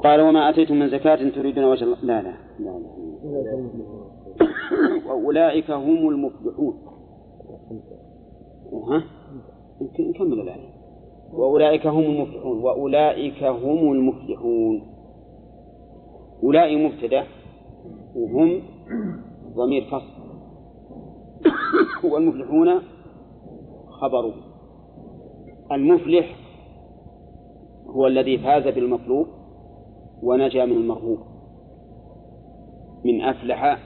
[SPEAKER 1] قال وما آتيتم من زكاة تريدون وجه الله. لا لا. لا, لا. وأولئك هم المفلحون. ها؟ نكمل الآية وأولئك هم المفلحون. وأولئك هم المفلحون. أولئك مبتدأ وهم ضمير فصل. والمفلحون خبره المفلح هو الذي فاز بالمطلوب. ونجا من المرهوب. من أفلح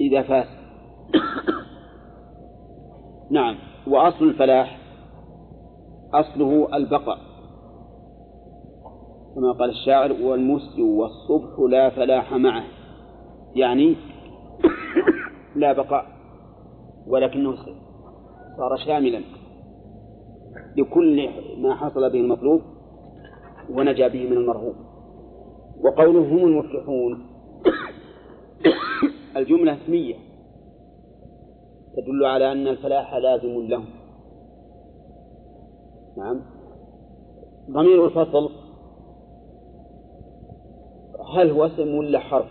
[SPEAKER 1] إذا فاز. نعم وأصل الفلاح أصله البقاء. كما قال الشاعر والمسي والصبح لا فلاح معه. يعني لا بقاء ولكنه صار شاملا. لكل ما حصل به المطلوب ونجا به من المرهوب. وقوله هم المفلحون الجملة اسمية. تدل على أن الفلاح لازم لهم. نعم. ضمير الفصل. هل هو اسم ولا حرف؟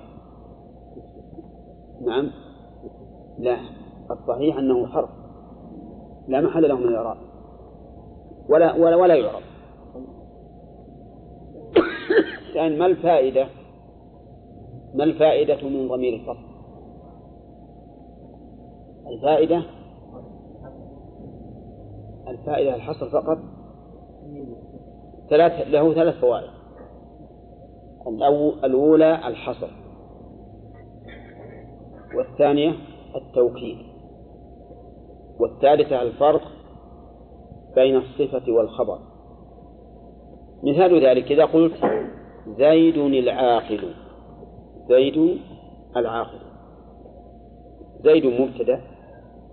[SPEAKER 1] نعم. لا. الصحيح أنه حرف. لا محل له من الإعراب ولا ولا ولا يعرب. لأن ما الفائدة؟ ما الفائدة من ضمير الفصل؟ الفائدة؟ الفائدة الحصر فقط؟ ثلاث له ثلاث فوائد. الأولى الحصر. والثانية التوكيد. والثالثة الفرق بين الصفة والخبر. مثال ذلك إذا قلت زيد العاقل. زيد العاقل. زيد مبتدأ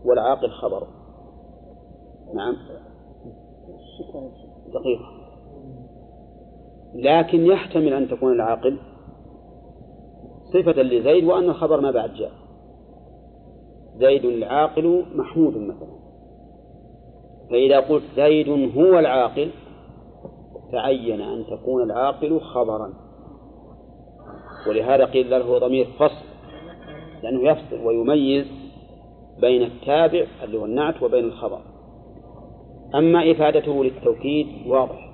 [SPEAKER 1] والعاقل خبر. نعم. دقيقة لكن يحتمل أن تكون العاقل صفة لزيد وأن الخبر ما بعد جاء. زيد العاقل محمود مثلا. فإذا قلت زيد هو العاقل تعين أن تكون العاقل خبرا. ولهذا قيل له ضمير فصل لأنه يفصل ويميز بين التابع اللي هو النعت وبين الخبر. أما إفادته للتوكيد واضح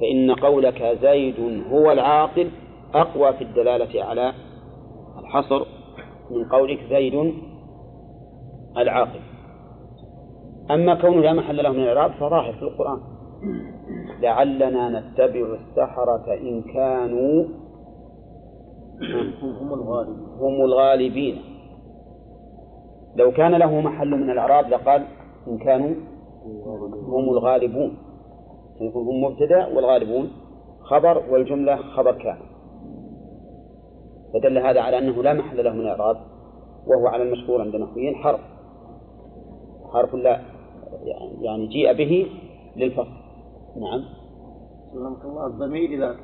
[SPEAKER 1] فإن قولك زيد هو العاقل أقوى في الدلالة على الحصر من قولك زيد العاقل. أما كونه لا محل له من الإعراب فظاهر في القرآن. لعلنا نتبع السحرة إن كانوا هم الغالبين هم الغالبين. لو كان له محل من الإعراب لقال إن كانوا هم الغالبون. يكون هم مبتدأ والغالبون خبر والجملة خبر كان. فدل هذا على أنه لا محل له من الإعراب وهو على المشهور عند النحويين حرف. حرف لا يعني جيء به للفصل. نعم.
[SPEAKER 3] سلمك الله. الضمير إذا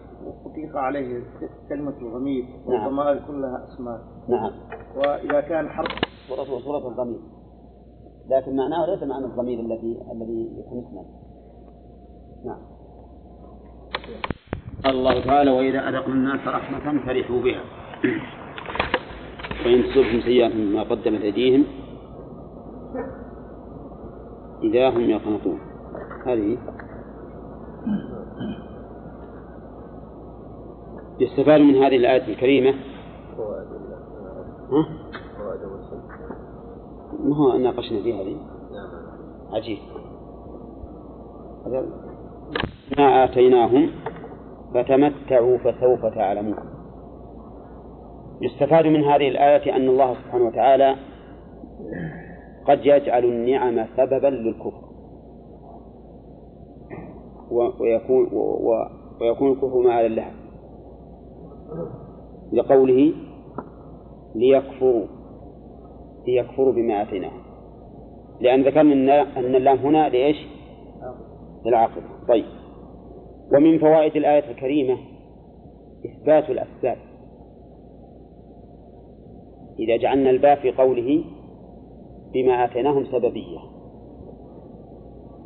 [SPEAKER 3] أطلق عليه كلمة الضمير
[SPEAKER 1] نعم.
[SPEAKER 3] والضمائر كلها أسماء.
[SPEAKER 1] نعم.
[SPEAKER 3] وإذا كان حرف
[SPEAKER 1] صورة صورة الضمير. لكن معناه ليس معنى الضمير الذي الذي يكون اسما نعم. قال الله تعالى وإذا أذقنا الناس رحمة فرحوا بها. وإن تصبهم سيئة ما قدمت أيديهم إذا هم يقنطون. هذه يستفاد من هذه الآية الكريمة؟ ها؟ ما هو ناقشنا فيها هذه؟ عجيب. ما آتيناهم فتمتعوا فسوف تعلمون. يستفاد من هذه الآية أن الله سبحانه وتعالى قد يجعل النعم سببا للكفر. ويكون ويكون الكفر مآلا لها لقوله ليكفروا ليكفروا بما آتيناهم لأن ذكرنا أن اللام هنا لإيش؟ للعاقبة. طيب. ومن فوائد الآية الكريمة إثبات الأسباب. إذا جعلنا الباء في قوله بما آتيناهم سببية.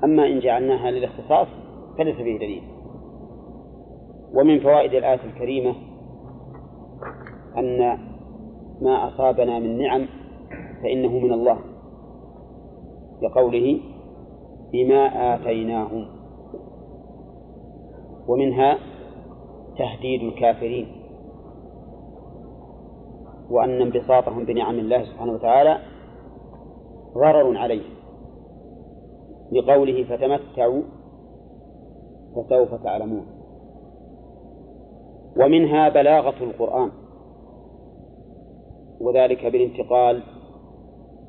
[SPEAKER 1] أما إن جعلناها للاختصاص فليس فيه دليل. ومن فوائد الآية الكريمة أن ما أصابنا من نعم فإنه من الله. لقوله بما آتيناهم. ومنها تهديد الكافرين. وأن انبساطهم بنعم الله سبحانه وتعالى ضرر عليهم. لقوله فتمتعوا فسوف تعلمون. ومنها بلاغة القرآن. وذلك بالانتقال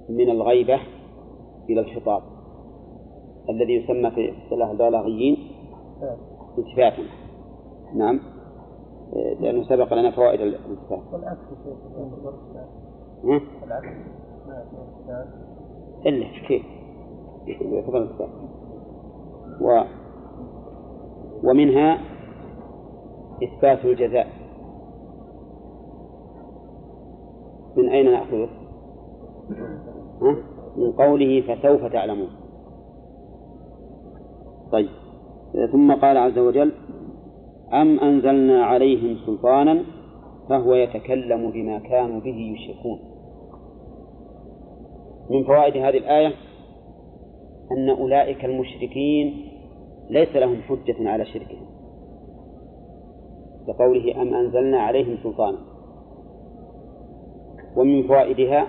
[SPEAKER 1] من الغيبة إلى الخطاب. الذي يسمى في اصطلاح البلاغيين التفاتا نعم. لأنه سبق لنا فوائد الالتفات
[SPEAKER 2] والعكس؟ العكس.
[SPEAKER 1] إلا كيف يعتبر التفات ومنها إثبات الجزاء من أين نأخذه؟ ها؟ من قوله فسوف تعلمون طيب ثم قال عز وجل أم أنزلنا عليهم سلطانا فهو يتكلم بما كانوا به يشركون من فوائد هذه الآية أن أولئك المشركين ليس لهم حجة على شركهم. لقوله أم أنزلنا عليهم سلطانا. ومن فوائدها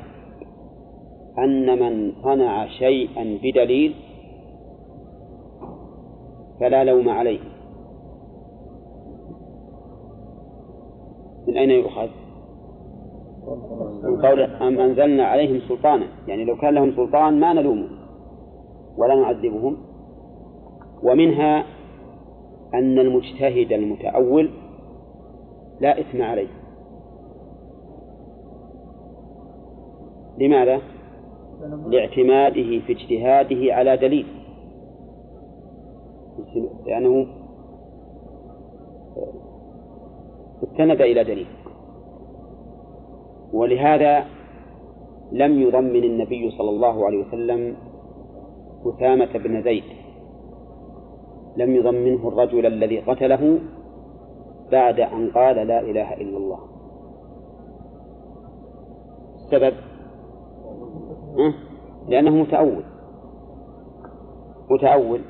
[SPEAKER 1] أن من صنع شيئا بدليل فلا لوم عليه. من أين يؤخذ؟ من قول أم أنزلنا عليهم سلطانا. يعني لو كان لهم سلطان ما نلومهم ولا نعذبهم. ومنها أن المجتهد المتأول لا إثم عليه. لماذا؟ لاعتماده في اجتهاده على دليل. لأنه استند إلى دليل. ولهذا لم يضمن النبي صلى الله عليه وسلم أسامة بن زيد. لم يضمنه الرجل الذي قتله بعد أن قال لا إله إلا الله. السبب؟ لأنه متأول. متأول.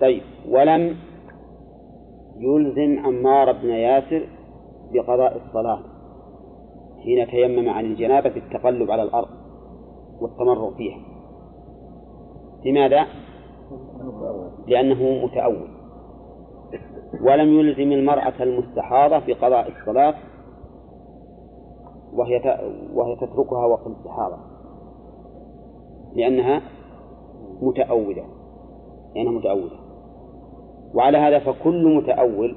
[SPEAKER 1] طيب ولم يلزم عمار بن ياسر بقضاء الصلاة حين تيمم عن الجنابة بالتقلب على الأرض والتمرغ فيها. لماذا؟ لأنه متأول. ولم يلزم المرأة المستحاضة بقضاء الصلاة وهي وهي تتركها وقت الاستحاضة. لأنها متأولة. لأنها متأولة. وعلى هذا فكل متأول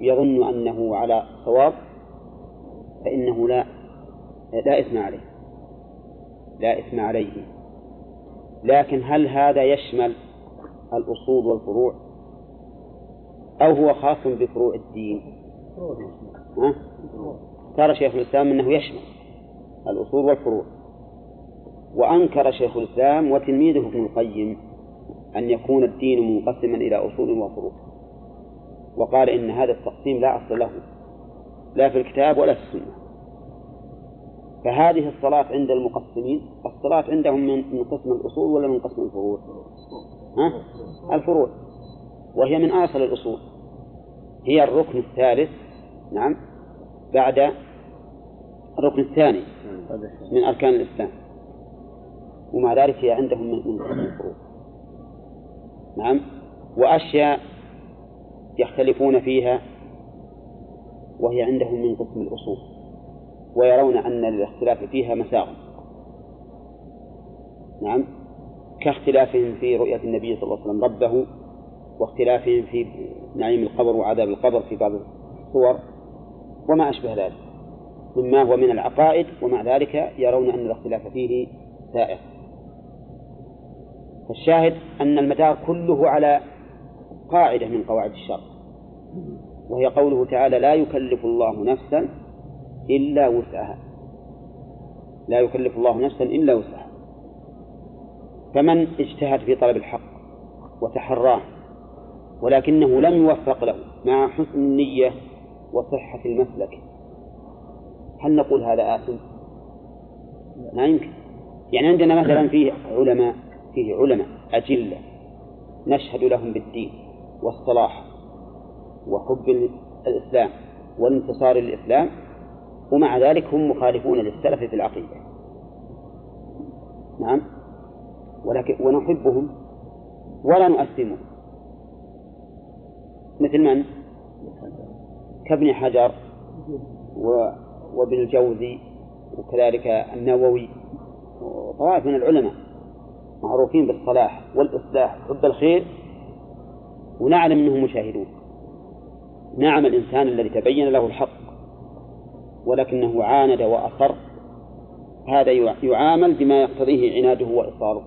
[SPEAKER 1] يظن أنه على صواب فإنه لا لا إثم عليه. لا إثم عليه. لكن هل هذا يشمل الأصول والفروع؟ أو هو خاص بفروع الدين؟ ها؟ اختار شيخ الإسلام أنه يشمل الأصول والفروع. وأنكر شيخ الإسلام وتلميذه ابن القيم أن يكون الدين منقسما إلى أصول وفروع. وقال إن هذا التقسيم لا أصل له لا في الكتاب ولا في السنة. فهذه الصلاة عند المقسمين الصلاة عندهم من قسم الأصول ولا من قسم الفروع؟ ها؟ الفروع. وهي من أصل الأصول. هي الركن الثالث نعم بعد الركن الثاني من أركان الإسلام. ومع ذلك هي عندهم من قسم الفروع. نعم؟ وأشياء يختلفون فيها وهي عندهم من قسم الأصول. ويرون أن للاختلاف فيها مساغ. نعم. كاختلافهم في رؤية النبي صلى الله عليه وسلم ربه واختلافهم في نعيم القبر وعذاب القبر في بعض الصور وما أشبه ذلك. مما هو من العقائد ومع ذلك يرون أن الاختلاف فيه سائر فالشاهد أن المدار كله على قاعدة من قواعد الشرع وهي قوله تعالى لا يكلف الله نفسا إلا وسعها. لا يكلف الله نفسا إلا وسعها. فمن اجتهد في طلب الحق وتحراه ولكنه لم يوفق له مع حسن النية وصحة المسلك. هل نقول هذا آثم؟ لا يمكن. يعني عندنا مثلا فيه علماء فيه علماء أجلة نشهد لهم بالدين والصلاح وحب الإسلام والانتصار للإسلام ومع ذلك هم مخالفون للسلف في العقيدة. نعم. ولكن ونحبهم ولا نؤثمهم. مثل من؟ كابن حجر و... وابن الجوزي وكذلك النووي. وطوائف من العلماء معروفين بالصلاح والإصلاح وحب الخير. ونعلم أنهم مشاهدون. نعم الإنسان الذي تبين له الحق ولكنه عاند وأصر هذا يعامل بما يقتضيه عناده وإصراره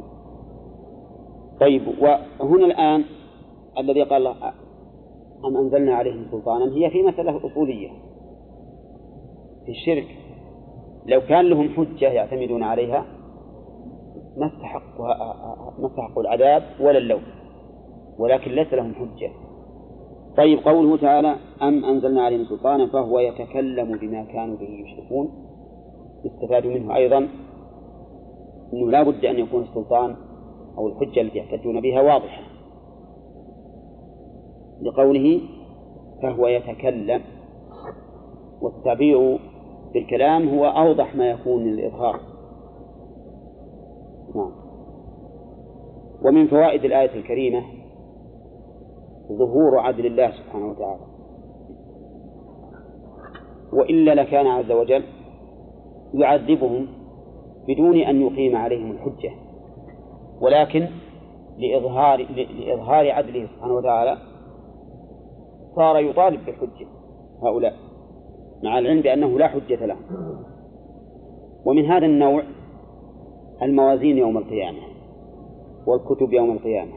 [SPEAKER 1] طيب وهنا الآن الذي قال أم أنزلنا عليهم سلطانا هي في مسألة أصولية. في الشرك لو كان لهم حجة يعتمدون عليها ما استحقوا ما استحقوا العذاب ولا اللوم ولكن ليس لهم حجة. طيب قوله تعالى أم أنزلنا عليهم سلطانا فهو يتكلم بما كانوا به يشركون. يستفاد منه أيضا أنه لا بد أن يكون السلطان أو الحجة التي يحتجون بها واضحة. لقوله فهو يتكلم والتعبير بالكلام هو أوضح ما يكون للإظهار نعم. ومن فوائد الآية الكريمة ظهور عدل الله سبحانه وتعالى. وإلا لكان عز وجل يعذبهم بدون أن يقيم عليهم الحجة. ولكن لإظهار لإظهار عدله سبحانه وتعالى صار يطالب بالحجة هؤلاء مع العلم بأنه لا حجة لهم ومن هذا النوع الموازين يوم القيامة والكتب يوم القيامة.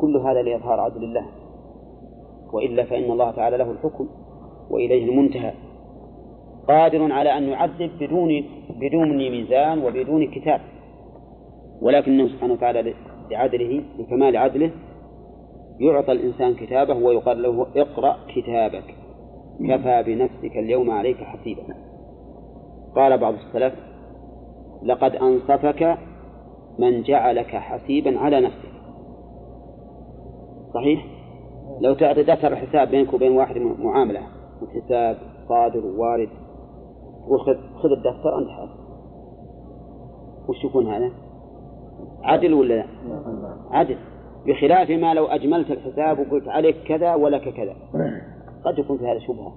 [SPEAKER 1] كل هذا لإظهار عدل الله. وإلا فإن الله تعالى له الحكم وإليه المنتهى. قادر على أن يعذب بدون بدون ميزان وبدون كتاب. ولكنه سبحانه وتعالى لعدله لكمال عدله يعطى الإنسان كتابه ويقال له اقرأ كتابك. كفى بنفسك اليوم عليك حسيبا. قال بعض السلف لقد أنصفك من جعلك حسيبا على نفسك. صحيح؟ لو تعطي دفتر الحساب بينك وبين واحد معاملة حساب صادر ووارد وخذ خذ الدفتر أنت حاسب وش يكون هذا؟ عدل ولا لا؟ عدل. بخلاف ما لو أجملت الحساب وقلت عليك كذا ولك كذا. قد يكون في هذا شبهة.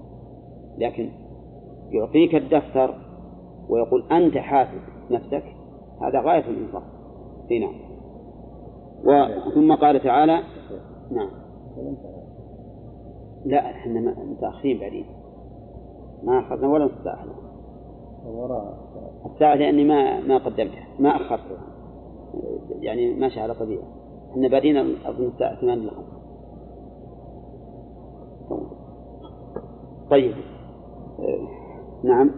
[SPEAKER 1] لكن يعطيك الدفتر ويقول أنت حاسب نفسك هذا غاية الإنصاف. نعم. ثم قال تعالى نعم. لا إحنا متأخرين بعدين. ما أخذنا ولا نص ساعة الساعة لأني ما ما قدمتها ما أخرتها. يعني ماشي على طبيعة إحنا بعدين أظن الساعة 8 إلا طيب. نعم.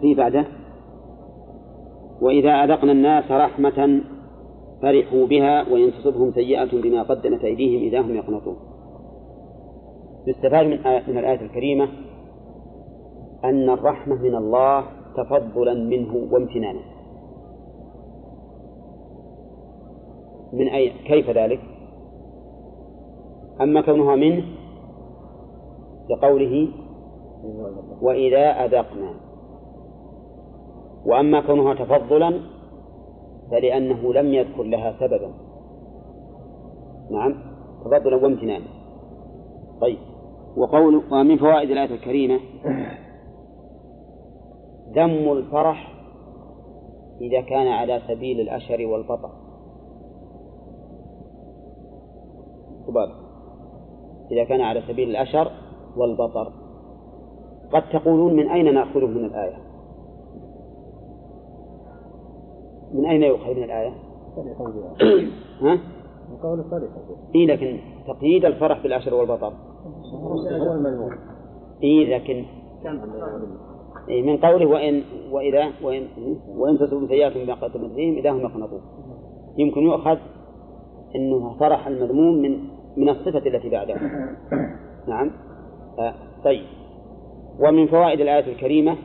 [SPEAKER 1] في بعده. وإذا أذقنا الناس رحمة فرحوا بها وإن تصبهم سيئة بما قدمت أيديهم إذا هم يقنطون. يستفاد من, آية من الآية الكريمة أن الرحمة من الله تفضلا منه وامتنانا. من أي كيف ذلك؟ أما كونها منه لقوله وإذا أذقنا. وأما كونها تفضلا فلأنه لم يذكر لها سببا. نعم تفضلا وامتنانا. طيب. وقول ومن فوائد الآية الكريمة ذم الفرح إذا كان على سبيل الأشر والبطر. إذا كان على سبيل الأشر والبطر. قد تقولون من أين نأخذه من الآية؟ من أين يؤخذ من الآية؟ ها؟
[SPEAKER 3] من قول الصريح
[SPEAKER 1] إيه لكن تقييد الفرح بالأشر والبطر. إيه لكن إيه من قوله وإن وإذا وإن وإن تصبوا سيئات بما قدمت بهم إذا هم يقنطون. يمكن يؤخذ أنه فرح المذموم من من الصفة التي بعدها نعم. آه طيب. ومن فوائد الآية الكريمة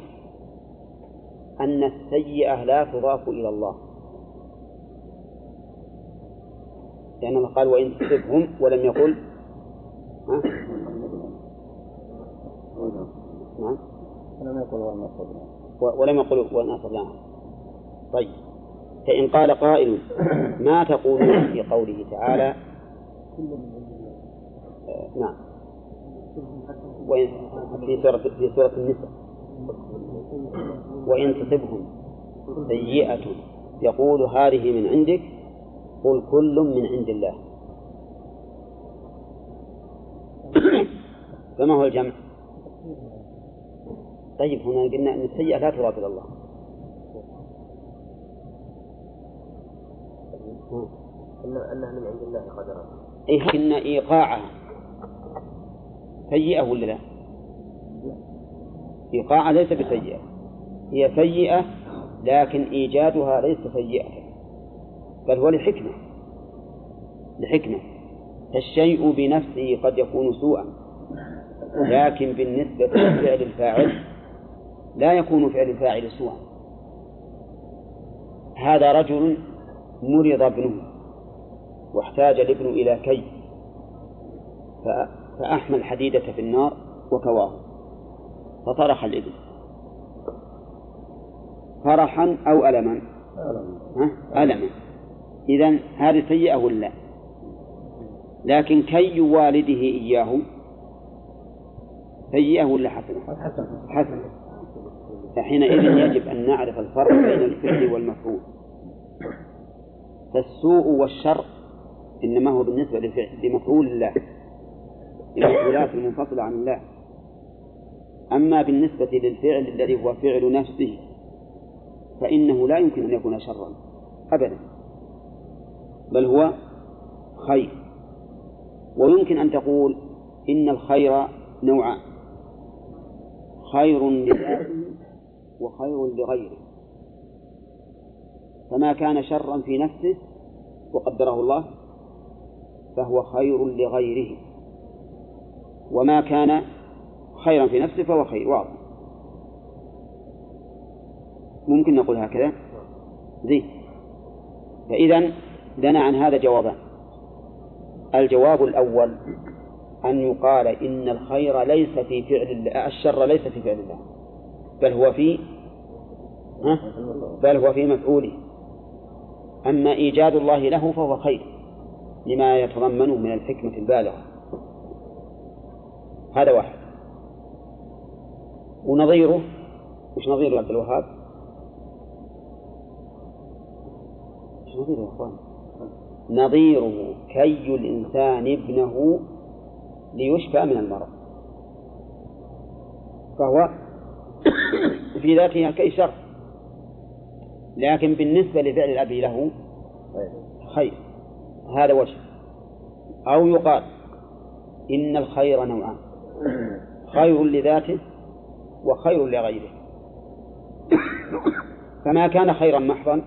[SPEAKER 1] أن السيئة لا تضاف إلى الله. لأن قال وإن تصبهم ولم يقل؟ نعم.
[SPEAKER 3] ولم يقل وما صدنا
[SPEAKER 1] و- ولم يقل وإن أصبناها طيب. فإن قال قائل ما تقولون في قوله تعالى؟ آه، نعم. وإن في سورة في سورة النساء. وإن تصبهم سيئة يقول هذه من عندك؟ قل كل من عند الله. فما هو الجمع؟ طيب هنا قلنا أن السيئة لا تضاف إلى الله.
[SPEAKER 2] أنها من عند الله قدرا.
[SPEAKER 1] أي إن إيقاعها سيئة ولا لا؟ إيقاعها ليس بسيئة. هي سيئة لكن إيجادها ليس سيئة. بل هو لحكمة. لحكمة. الشيء بنفسه قد يكون سوءا. لكن بالنسبة لفعل الفاعل لا يكون فعل الفاعل سوءا. هذا رجل مرض ابنه واحتاج الابن إلى كي ف- فأحمى الحديدة في النار وكواه فطرح الابن فرحا أو ألما؟ ها؟ ألما. إذا هذه سيئة ولا؟ لا؟ لكن كي والده إياه سيئة ولا حسنة؟ حسنة. فحينئذ يجب أن نعرف الفرق بين الفعل والمفعول. فالسوء والشر إنما هو بالنسبة لمفعول الله. المفعولات المنفصلة عن الله. أما بالنسبة للفعل الذي هو فعل نفسه فإنه لا يمكن أن يكون شرا. أبدا. بل هو خير. ويمكن أن تقول إن الخير نوعان. خير لذاته وخير لغيره. فما كان شرا في نفسه وقدره الله فهو خير لغيره. وما كان خيرا في نفسه فهو خير واضح ممكن نقول هكذا؟ زين. فإذا لنا عن هذا جوابان. الجواب الأول أن يقال إن الخير ليس في فعل الله الشر ليس في فعل الله بل هو في ها؟ بل هو في مفعوله أما إيجاد الله له فهو خير لما يتضمنه من الحكمة البالغة هذا واحد ونظيره وش نظيره عبد الوهاب؟ نظيره يا أخوان؟ نظيره كي الإنسان ابنه ليشفى من المرض. فهو في ذاته كي شر لكن بالنسبة لفعل الأب له خير. هذا وجه. أو يقال إن الخير نوعان. خير لذاته وخير لغيره. فما كان خيرا محضا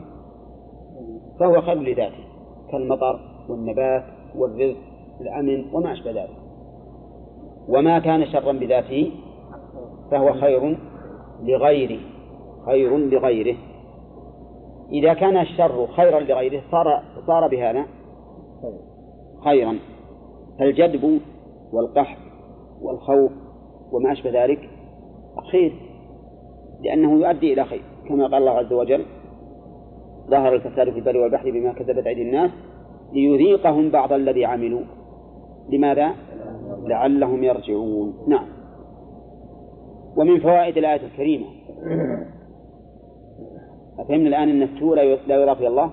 [SPEAKER 1] فهو خير لذاته. كالمطر والنبات والرزق الأمن وما أشبه ذلك. وما كان شرا بذاته فهو خير لغيره خير لغيره. إذا كان الشر خيرا لغيره صار صار بهذا؟ خيرا. فالجدب والقحط والخوف وما أشبه ذلك خير لأنه يؤدي إلى خير. كما قال الله عز وجل ظهر الفساد في البر والبحر بما كسبت أيدي الناس ليذيقهم بعض الذي عملوا. لماذا؟ لعلهم يرجعون. نعم. ومن فوائد الآية الكريمة. أفهمنا الآن أن السوء لا يضاف إلى الله؟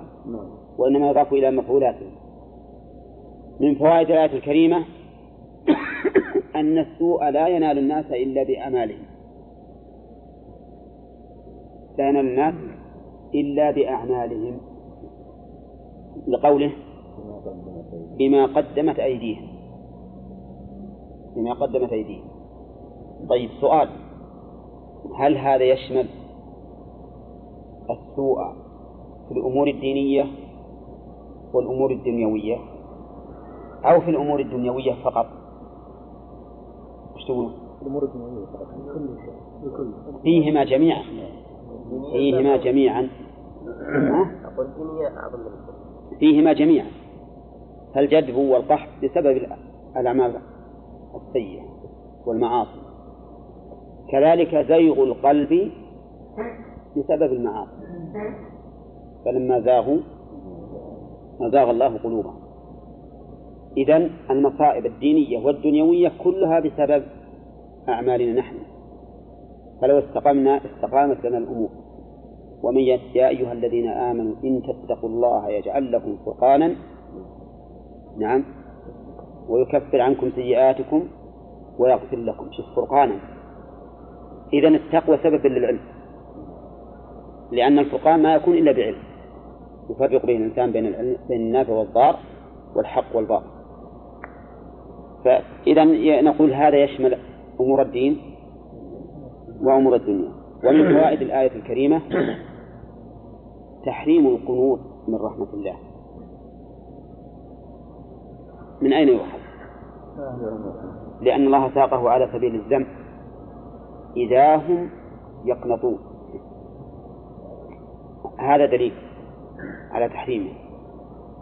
[SPEAKER 1] وإنما يضاف إلى مفعولاته. من فوائد الآية الكريمة أن السوء لا ينال الناس إلا بأعمالهم. لا ينال الناس إلا بأعمالهم. لقوله بما قدمت أيديهم. بما قدمت أيديهم طيب سؤال. هل هذا يشمل السوء في الأمور الدينية والأمور الدنيوية أو في الأمور الدنيوية فقط؟ وش تقولون؟
[SPEAKER 3] الأمور الدنيوية فقط كل شيء بكل
[SPEAKER 1] فيهما جميعا. فيهما جميعا. فيهما جميعا. فالجذب والقحط بسبب الأعمال. السيئة والمعاصي. كذلك زيغ القلب بسبب المعاصي. فلما زاغوا أزاغ الله قلوبهم. إذن المصائب الدينية والدنيوية كلها بسبب أعمالنا نحن. فلو استقمنا استقامت لنا الأمور. ومن يا أيها الذين آمنوا إن تتقوا الله يجعل لكم فرقانا. نعم. ويكفر عنكم سيئاتكم ويغفر لكم. شوف فرقانا إذا التقوى سبب للعلم. لأن الفرقان ما يكون إلا بعلم. يفرق به الإنسان بين العلم بين النافع والضار والحق والباطل. فإذا نقول هذا يشمل أمور الدين وأمور الدنيا. ومن فوائد الآية الكريمة تحريم القنوط من رحمة الله. من أين يؤخذ؟ لأن الله ساقه على سبيل الذم إذا هم يقنطون. هذا دليل على تحريمه.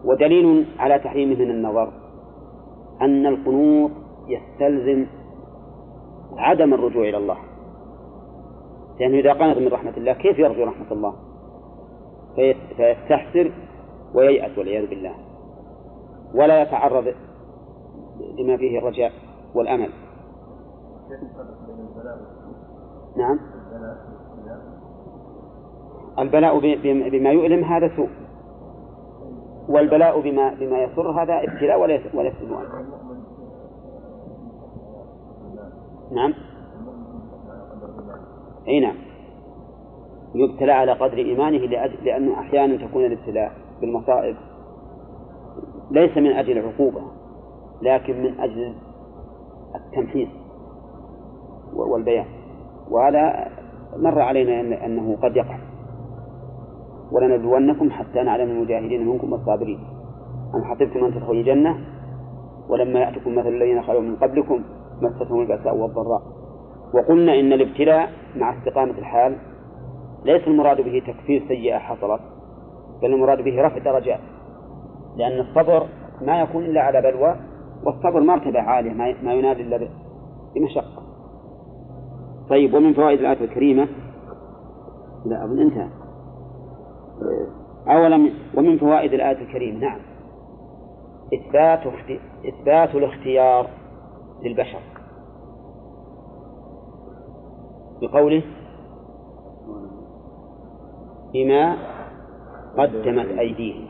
[SPEAKER 1] ودليل على تحريمه من النظر أن القنوط يستلزم عدم الرجوع إلى الله. لأنه إذا قنط من رحمة الله كيف يرجو رحمة الله؟ في- فيستحسر وييأس والعياذ بالله. ولا يتعرض لما فيه الرجاء والأمل. نعم. البلاء بما يؤلم هذا سوء. والبلاء بما بما يسر هذا ابتلاء وليس وليس سوءا نعم. أي نعم. يبتلى على قدر إيمانه لأجل لأنه أحيانا تكون الابتلاء بالمصائب ليس من أجل العقوبه لكن من أجل التمحيص والبيان. وهذا مر علينا أن- أنه قد يقع. ولنبلونكم حتى نعلم المجاهدين منكم والصابرين. أم حسبتم أن تدخلوا الجنة؟ ولما يأتكم مثل الذين خلوا من قبلكم مستهم البأساء والضراء. وقلنا إن الابتلاء مع استقامة الحال ليس المراد به تكفير سيئة حصلت بل المراد به رفع درجات. لأن الصبر ما يكون إلا على بلوى والصبر مرتبة عالية ما ينال إلا بمشقة. طيب ومن فوائد الآية الكريمة؟ لا أظن انتهى. أولا ومن فوائد الآية الكريمة؟ نعم. إثبات إثبات الاختيار للبشر. بقوله بما قدمت أيديهم.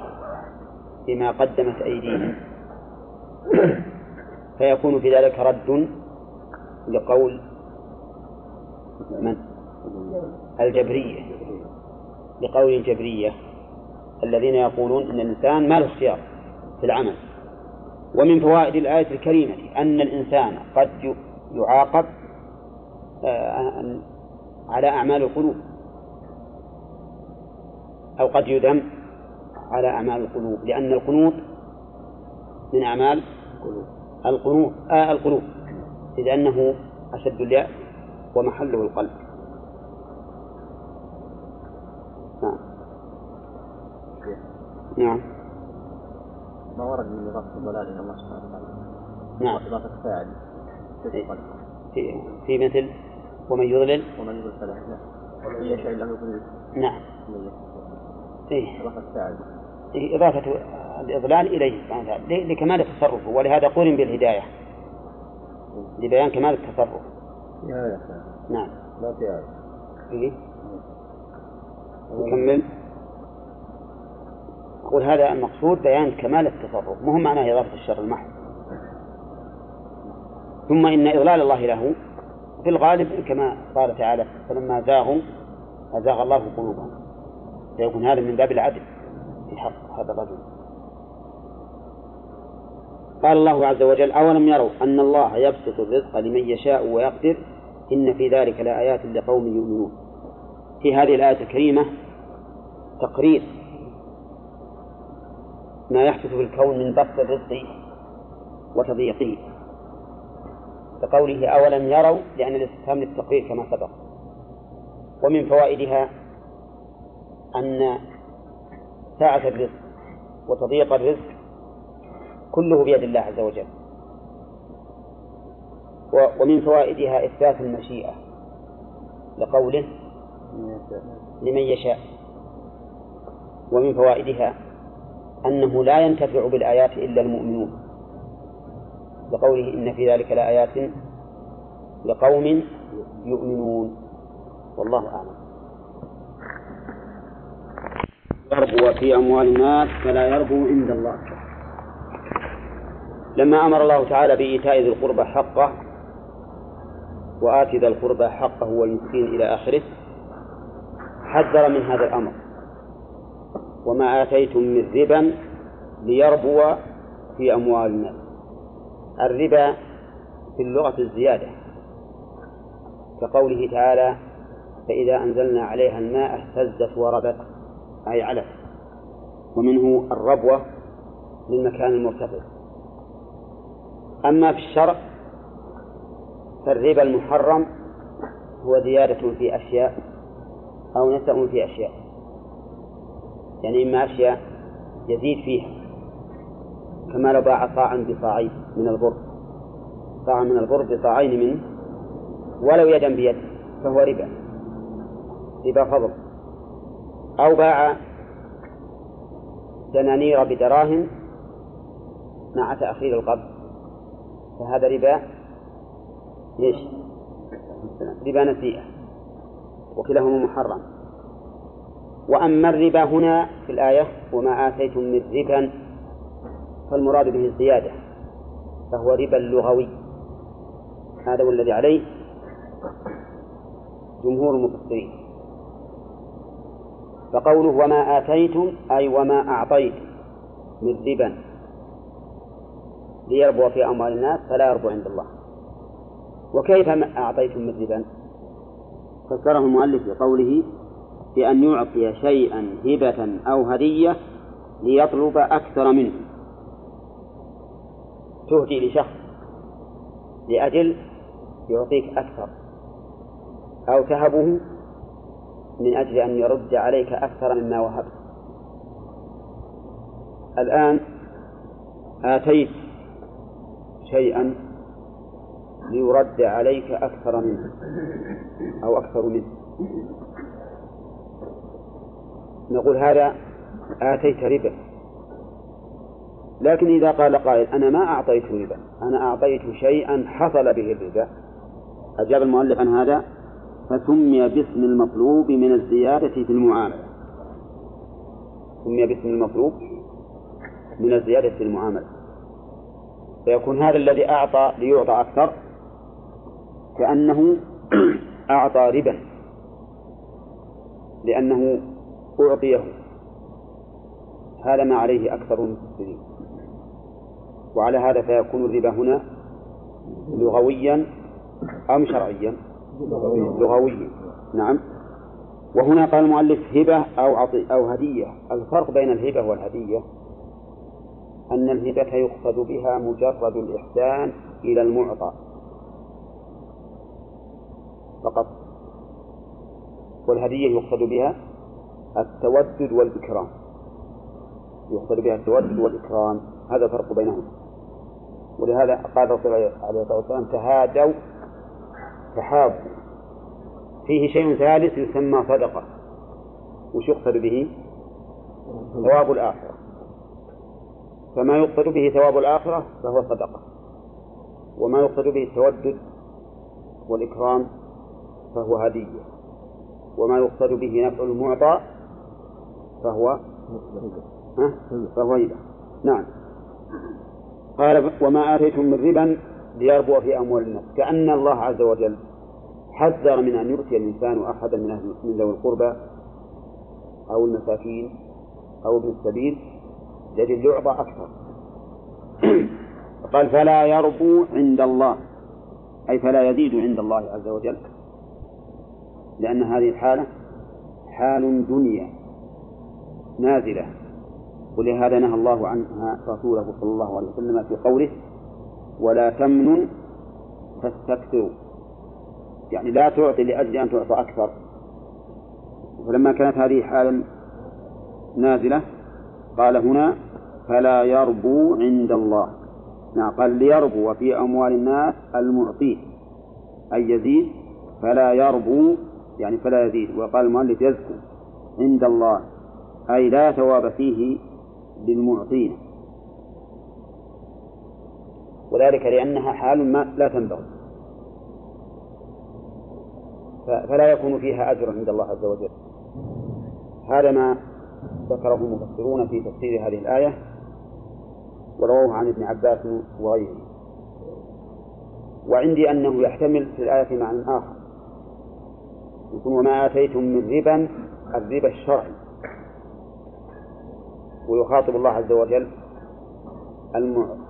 [SPEAKER 1] بما قدمت أيديهم. فيكون في ذلك رد لقول من؟ الجبرية. لقول الجبرية الذين يقولون أن الإنسان ما له اختيار في العمل. ومن فوائد الآية الكريمة أن الإنسان قد يعاقب آه، على أعمال القلوب. أو قد يذم على أعمال القلوب لأن القنوط من أعمال القنوط آه القلوب. إذ أنه أشد اليأس ومحله القلب. نعم. نعم.
[SPEAKER 3] ما ورد من إضافة الضلال إلى الله سبحانه وتعالى؟
[SPEAKER 1] نعم.
[SPEAKER 3] إضافة فاعل
[SPEAKER 1] إيه. في, في مثل ومن يضلل؟
[SPEAKER 3] ومن يقول فلا لا ومن يشاء الله يضلل
[SPEAKER 1] نعم. إيه.
[SPEAKER 3] إضافة فاعل
[SPEAKER 1] إضافة الإضلال إليه سبحانه وتعالى ل- لكمال التصرف ولهذا قرن بالهداية لبيان كمال التصرف. نعم.
[SPEAKER 5] ما في آية
[SPEAKER 1] إيه؟ نكمل. أقول هذا المقصود بيان كمال التصرف مهم معناه إضافة الشر المحض. ثم إن إضلال الله له في الغالب كما قال تعالى فلما زاغوا أزاغ الله قلوبهم. فيكون هذا من باب العدل. في حق هذا الرجل. قال الله عز وجل أولم يروا أن الله يبسط الرزق لمن يشاء ويقدر؟ إن في ذلك لآيات لقوم يؤمنون. في هذه الآية الكريمة تقرير ما يحدث في الكون من بسط الرزق وتضييقه. كقوله أولم يروا لأن الاستفهام للتقرير كما سبق. ومن فوائدها أن ساعة الرزق وتضييق الرزق كله بيد الله عز وجل. ومن فوائدها إثبات المشيئة لقوله لمن يشاء. ومن فوائدها أنه لا ينتفع بالآيات إلا المؤمنون. لقوله إن في ذلك لآيات لقوم يؤمنون. والله أعلم. يربو في أموال الناس فلا يربو عند الله. لما أمر الله تعالى بإيتاء ذي القربى حقه وآت ذا القربى حقه والمسكين إلى آخره حذر من هذا الأمر. وما آتيتم من ربا ليربو في أموال الناس. الربا في اللغة الزيادة كقوله تعالى فإذا أنزلنا عليها الماء اهتزت وربت. أي علت ومنه الربوة للمكان المرتفع. أما في الشرع فالربا المحرم هو زيادة في أشياء أو نسأ في أشياء. يعني إما أشياء يزيد فيها كما لو باع صاعا بصاعين من البر. صاعا من البر بصاعين منه ولو يدا بيد فهو ربا. ربا فضل. أو باع دنانير بدراهم مع تأخير القبض. فهذا ربا ليش؟ ربا نسيئة. وكلاهما محرم. وأما الربا هنا في الآية وما آتيتم من ربا فالمراد به الزيادة فهو ربا لغوي. هذا هو الذي عليه جمهور المفسرين. فقوله وما آتيتم أي وما أعطيتم من ربا ليربو في أموال الناس فلا يربو عند الله. وكيف أعطيتم من ربا؟ فسره المؤلف بقوله بأن يعطي شيئا هبة أو هدية ليطلب أكثر منه. تهدي لشخص لأجل يعطيك أكثر أو تهبه من أجل أن يرد عليك أكثر مما وهبت الآن آتيت شيئا ليرد عليك أكثر منه أو أكثر منه. نقول هذا آتيت ربا. لكن إذا قال قائل أنا ما أعطيت ربا أنا أعطيت شيئا حصل به الربا. أجاب المؤلف عن هذا؟ فسمي باسم المطلوب من الزيادة في المعاملة. سمي باسم المطلوب من الزيادة في المعاملة. فيكون هذا الذي أعطى ليعطى أكثر كأنه أعطى ربا لأنه أعطيه. هذا ما عليه أكثر المفسرين وعلى هذا فيكون الربا هنا لغويا أم شرعيا. لغويا نعم. وهنا قال المؤلف هبة أو عطي أو هدية. الفرق بين الهبة والهدية أن الهبة يقصد بها مجرد الإحسان إلى المعطى. فقط. والهدية يقصد بها التودد والإكرام. يقصد بها التودد والإكرام. هذا الفرق بينهما. ولهذا قال الرسول عليه الصلاة والسلام تهادوا تحابوا. فيه شيء ثالث يسمى صدقة. وش يقصد به؟ ثواب الآخرة. فما يقصد به ثواب الآخرة فهو صدقة. وما يقصد به التودد والإكرام فهو هدية. وما يقصد به نفع المعطى فهو فهو هبة نعم. قال وما آتيتم من ربا ليربو في أموال الناس. كأن الله عز وجل حذر من أن يؤتي الإنسان أحدا من أهل من ذوي القربى أو المساكين أو ابن السبيل لأجل يعطى أكثر. قال فلا يربو عند الله أي فلا يزيد عند الله عز وجل لأن هذه الحالة حال دنيا نازلة. ولهذا نهى الله عنها رسوله صلى الله عليه وسلم في قوله ولا تمنن تستكثر يعني لا تعطي لأجل أن تعطى أكثر. فلما كانت هذه حالا نازلة قال هنا فلا يربو عند الله. نعم قال ليربو في أموال الناس المعطي أي يزيد. فلا يربو يعني فلا يزيد. وقال المؤلف يزكو عند الله. أي لا ثواب فيه للمعطين وذلك لأنها حال ما لا تنبغي. فلا يكون فيها أجر عند الله عز وجل. هذا ما ذكره المفسرون في تفسير هذه الآية ورووه عن ابن عباس وغيره. وعندي أنه يحتمل في الآية معنى آخر يكون وما آتيتم من ربا الربا الشرعي. ويخاطب الله عز وجل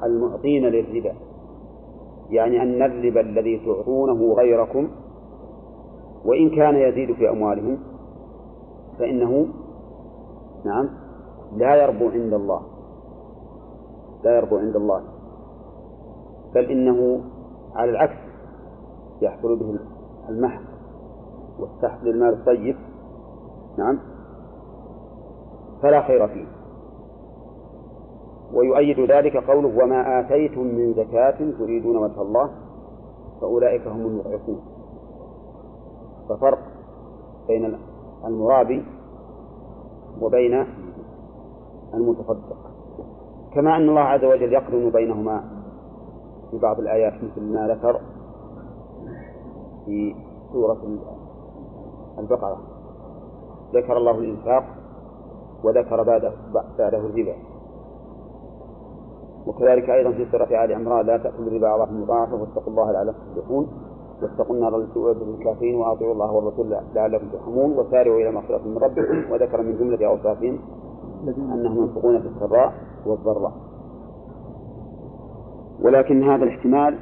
[SPEAKER 1] المعطين للربا. يعني أن الربا الذي تعطونه غيركم وإن كان يزيد في أموالهم فإنه نعم لا يربو عند الله. لا يربو عند الله. بل إنه على العكس يحصل به المحق والسحب للمال الطيب نعم فلا خير فيه. ويؤيد ذلك قوله وما آتيتم من زكاة تريدون وجه الله فأولئك هم المضعفون. ففرق بين المرابي وبين المتصدق كما أن الله عز وجل يقرن بينهما في بعض الآيات مثل ما ذكر في سورة البقرة. ذكر الله الإنفاق وذكر بعده بعده الربا. وكذلك أيضا في سورة آل عمران لا تأكلوا الربا أضعافا مضاعفة واتقوا الله لعلكم تفلحون. واتقوا النار التي أعدت للكافرين وأطيعوا الله والرسول لعلكم ترحمون. وسارعوا إلى مغفرة من ربكم. وذكر من جملة أوصافهم أنهم ينفقون في السراء والضراء. ولكن هذا الاحتمال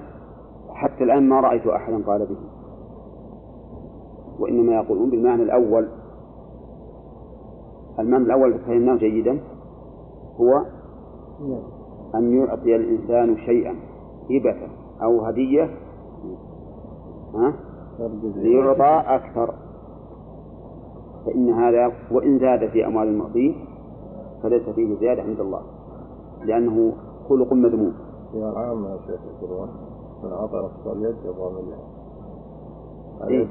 [SPEAKER 1] حتى الآن ما رأيت أحدا قال به. وإنما يقولون بالمعنى الأول. المعنى الأول فهمناه جيدا. هو أن يعطي الإنسان شيئا هبة أو هدية ها؟ ليعطى أكثر. فإن هذا وإن زاد في أموال المعطي فليس فيه زيادة عند الله لأنه خلق مذموم.
[SPEAKER 5] يا عام يا شيخ يقولون من أعطى نصف اليد الله هذا
[SPEAKER 1] إيه؟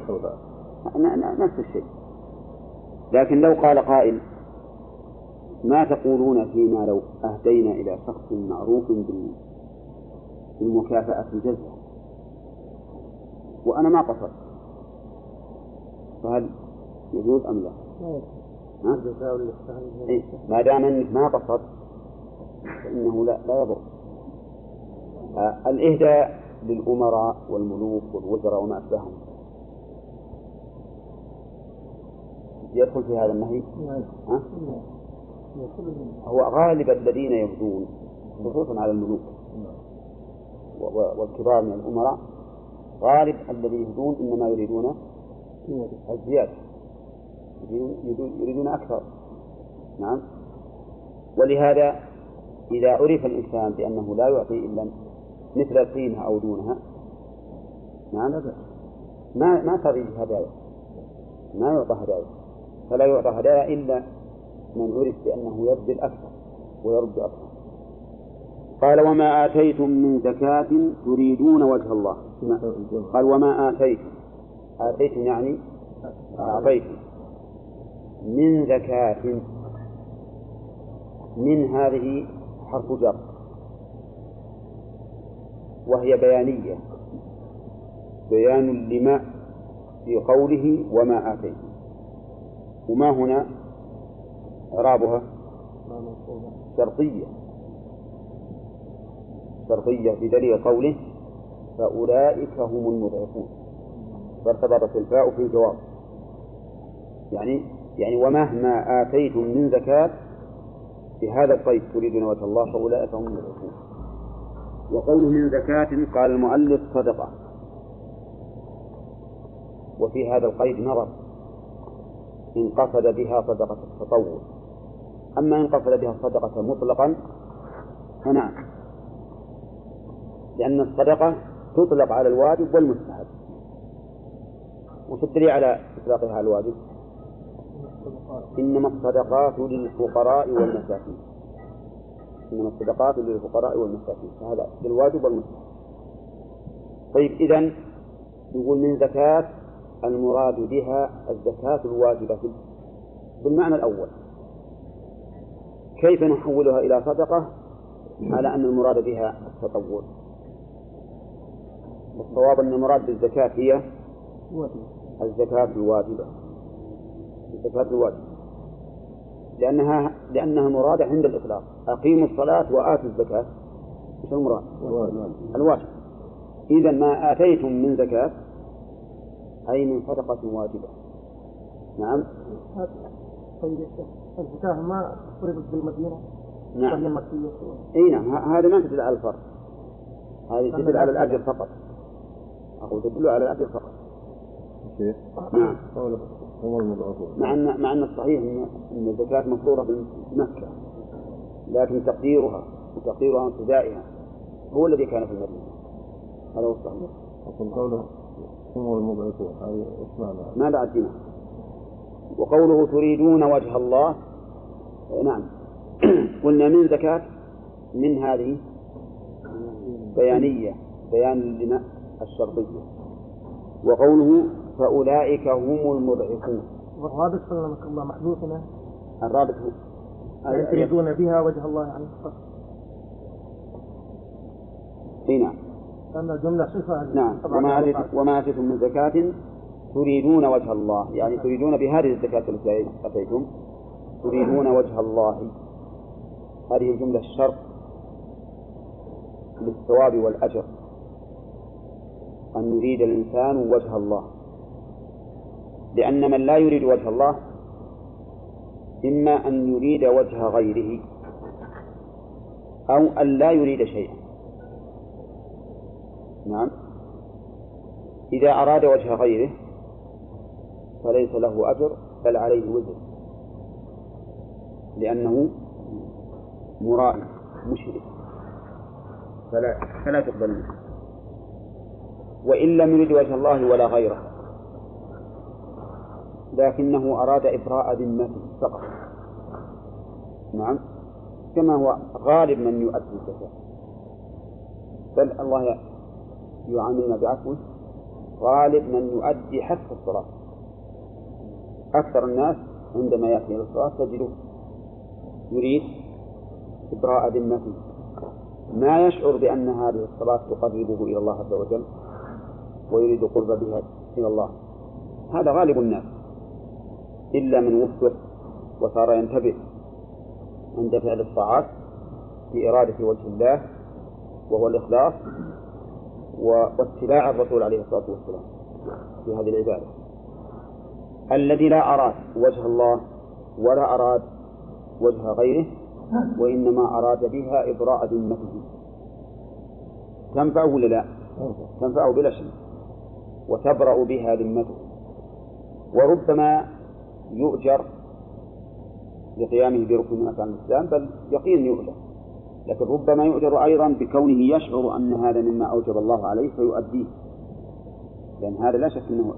[SPEAKER 1] نفس الشيء. لكن لو قال قائل ما تقولون فيما لو أهدينا إلى شخص معروف بالمكافأة الجزاء؟ وأنا ما قصرت فهل يجوز أم لا؟ ها؟ إيه؟ ما دام أنك ما قصرت فإنه لا لا يضر آه الإهداء للأمراء والملوك والوزراء وما أشبههم يدخل في هذا النهي؟ ها؟ هو غالب الذين يهدون خصوصا على الملوك والكبار من الأمراء غالب الذي يهدون إنما يريدون الزيادة. يريدون أكثر. نعم. ولهذا إذا عرف الإنسان بأنه لا يعطي إلا مثل القيمة أو دونها نعم. ما ما تريد هدايا. ما يعطى هدايا. فلا يعطى هدايا إلا من عرف بأنه يبذل أكثر ويرد أكثر. قال وما آتيتم من زكاة تريدون وجه الله. قال وما آتيتم آتيتم يعني أعطيتم من زكاة. من هذه حرف جر. وهي بيانية. بيان لما في قوله وما آتيتم وما هنا إعرابها؟ شرطية. شرطية بدليل قوله فأولئك هم المضعفون. فارتبطت الفاء في الجواب يعني يعني ومهما آتيتم من زكاة بهذا القيد تريدون وجه الله فأولئك هم المضعفون. وقوله من زكاة قال المؤلف صدقة. وفي هذا القيد نظر. إن قصد بها صدقة التطوع. أما إن قصد بها الصدقة مطلقا فنعم. لأن الصدقة تطلق على الواجب والمستحب. وش الدليل على إطلاقها على الواجب؟ إنما الصدقات للفقراء والمساكين. إنما الصدقات للفقراء والمساكين. فهذا للواجب والمستحب. طيب إذا يقول من زكاة المراد بها الزكاة الواجبة. بالمعنى الأول كيف نحولها إلى صدقة؟ على أن المراد بها التطوع. والصواب أن المراد بالزكاة هي الزكاة الواجبة. الزكاة الواجبة. لأنها لأنها مرادة عند الإطلاق. أقيموا الصلاة وآتوا الزكاة. إيش المراد؟ الواجب. إذا ما آتيتم من زكاة أي من صدقة واجبة. نعم.
[SPEAKER 2] طيب الزكاة ما فرضت بالمدينة؟
[SPEAKER 1] نعم.
[SPEAKER 2] وهي مكية
[SPEAKER 1] إي نعم. هذا ما تدل على الفرق هذه تدل على الأجر فقط. أقول تدل على الأجر فقط؟ نعم. مع أن مع أن الصحيح أن أن الزكاة مفروضة بمكة لكن تقديرها وتقديرها وابتدائها هو الذي كان في المدينة. هذا هو الصحيح.
[SPEAKER 5] أقول قوله هم المضعفون هذه إيش معناها؟
[SPEAKER 1] ما بعد دينار وقوله تريدون وجه الله نعم. قلنا من زكاة؟ من هذه؟ بيانية. بيان لنا الشرطية وقوله فأولئك هم المضعفون.
[SPEAKER 2] والرابط سلمك الله محذوف هنا.
[SPEAKER 1] الرابط هو
[SPEAKER 2] تريدون بها وجه الله يعني فقط.
[SPEAKER 1] أي نعم.
[SPEAKER 2] لأن الجملة صفة.
[SPEAKER 1] نعم. وما. آتيتم وما آتيتم من زكاة تريدون وجه الله. يعني تريدون بهذه الزكاة التي أتيتم. تريدون وجه الله. هذه الجملة الشرط للثواب والأجر. أن يريد الإنسان وجه الله. لأن من لا يريد وجه الله إما أن يريد وجه غيره أو أن لا يريد شيئا. نعم. إذا أراد وجه غيره فليس له أجر بل عليه وزر. لأنه مرائي مشرك. فلا فلا تقبل منه وإن لم يرد وجه الله ولا غيره. لكنه أراد إبراء ذمته فقط. نعم. كما هو غالب من يؤدي الزكاة بل الله يعاملنا بعفوه غالب من يؤدي حتى الصلاة. أكثر الناس عندما يأتي إلى الصلاة تجده يريد إبراء ذمته. ما يشعر بأن هذه الصلاة تقربه إلى الله عز وجل؟ ويريد قرب بها إلى الله. هذا غالب الناس. إلا من وفق وصار ينتبه عند فعل الطاعات بإرادة وجه الله وهو الإخلاص واتباع الرسول عليه الصلاة والسلام في هذه العبادة. الذي لا أراد وجه الله ولا أراد وجه غيره وإنما أراد بها إبراء ذمته. تنفعه ولا لا؟ تنفعه بلا شك. وتبرأ بها ذمته. وربما يؤجر لقيامه بركن من أركان الإسلام بل يقين يؤجر. لكن ربما يؤجر أيضا بكونه يشعر أن هذا مما أوجب الله عليه فيؤديه. لأن هذا لا شك أنه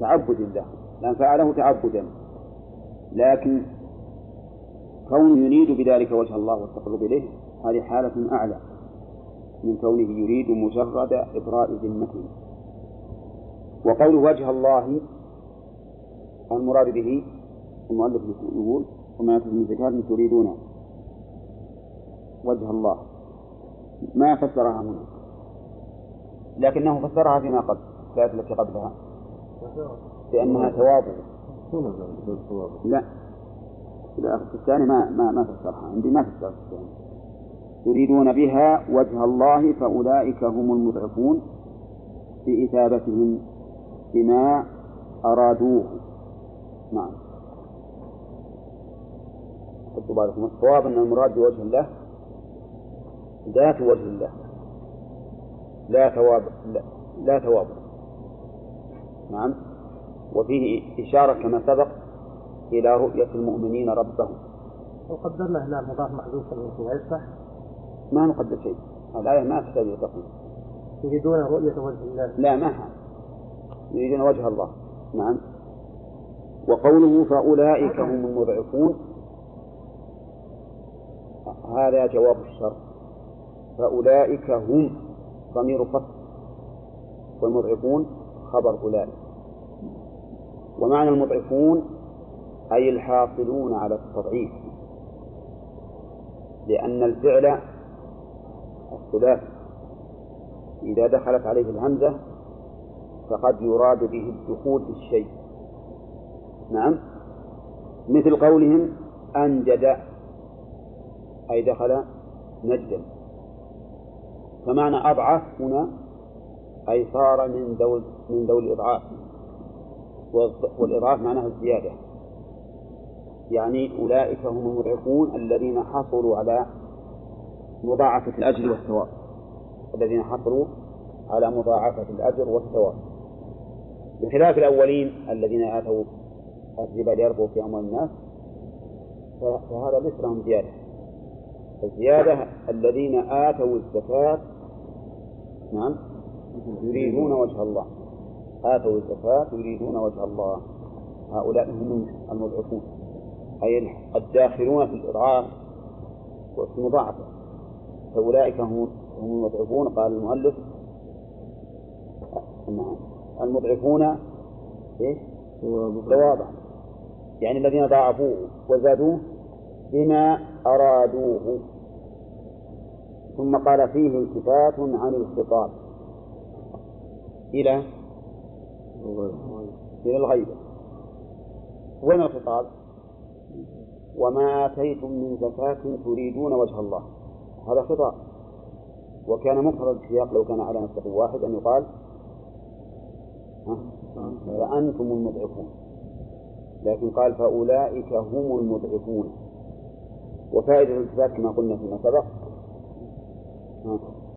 [SPEAKER 1] تعبد لله. لأن فعله تعبدا. لكن كونه يريد بذلك وجه الله والتقرب إليه هذه حالة أعلى من كونه يريد مجرد إبراء ذمته. وقول وجه الله المراد به المؤلف يقول وما يأتي من زكاة تريدون. وجه الله. ما فسرها هنا. لكنه فسرها فيما قبل الآية التي قبلها. بأنها تواضع لا. لا في الثاني ما ما ما فسرها. عندي ما فسرها يريدون بها وجه الله فأولئك هم المضعفون بإثابتهم بما أرادوه. نعم. خذوا بالكم الصواب أن المراد بوجه الله ذات وجه الله. لا ثواب لا, لا ثواب. نعم. وفيه إشارة كما سبق إلى رؤية المؤمنين ربهم.
[SPEAKER 2] وقدرنا هنا مضاف محذوف من فيها يصح
[SPEAKER 1] ما نقدر شيء. الآية ما تحتاج إلى تقدير.
[SPEAKER 2] يريدون رؤية وجه الله.
[SPEAKER 1] لا ما حال يريدون وجه الله. نعم. وقوله فأولئك هم المضعفون. هذا جواب الشر فأولئك هم ضمير فصل. والمضعفون خبر أولئك. ومعنى المضعفون أي الحاصلون على التضعيف. لأن الفعل الثلاثي إذا دخلت عليه الهمزة فقد يراد به الدخول في الشيء نعم. مثل قولهم أنجد أي دخل نجدا. فمعنى أضعف هنا أي صار من ذوي من ذوي الإضعاف. والإضعاف معناه الزيادة. يعني أولئك هم المضعفون الذين حصلوا على مضاعفة الأجر والثواب. الذين حصلوا على مضاعفة الأجر والثواب. بخلاف الأولين الذين آتوا الربا ليربوا في أموال الناس فهذا ليس لهم زيادة. الزيادة الذين آتوا الزكاة نعم يريدون وجه الله. آتوا الزكاة يريدون وجه الله. هؤلاء هم المضعفون. أي الداخلون في الإضعاف وفي المضاعفة. فأولئك هم المضعفون قال المؤلف. نعم. المضعفون إيش؟ ضوابع يعني الذين ضاعفوه وزادوه بما أرادوه. ثم قال فيه التفات عن الخطاب. إلى؟ إلى الغيبة وين الخطاب؟ وما آتيتم من زكاة تريدون وجه الله. هذا خطاب. وكان مفرد السياق لو كان على نفسه واحد أن يقال فأنتم المضعفون. لكن قال فأولئك هم المضعفون. وفائدة الالتفات كما قلنا فيما سبق.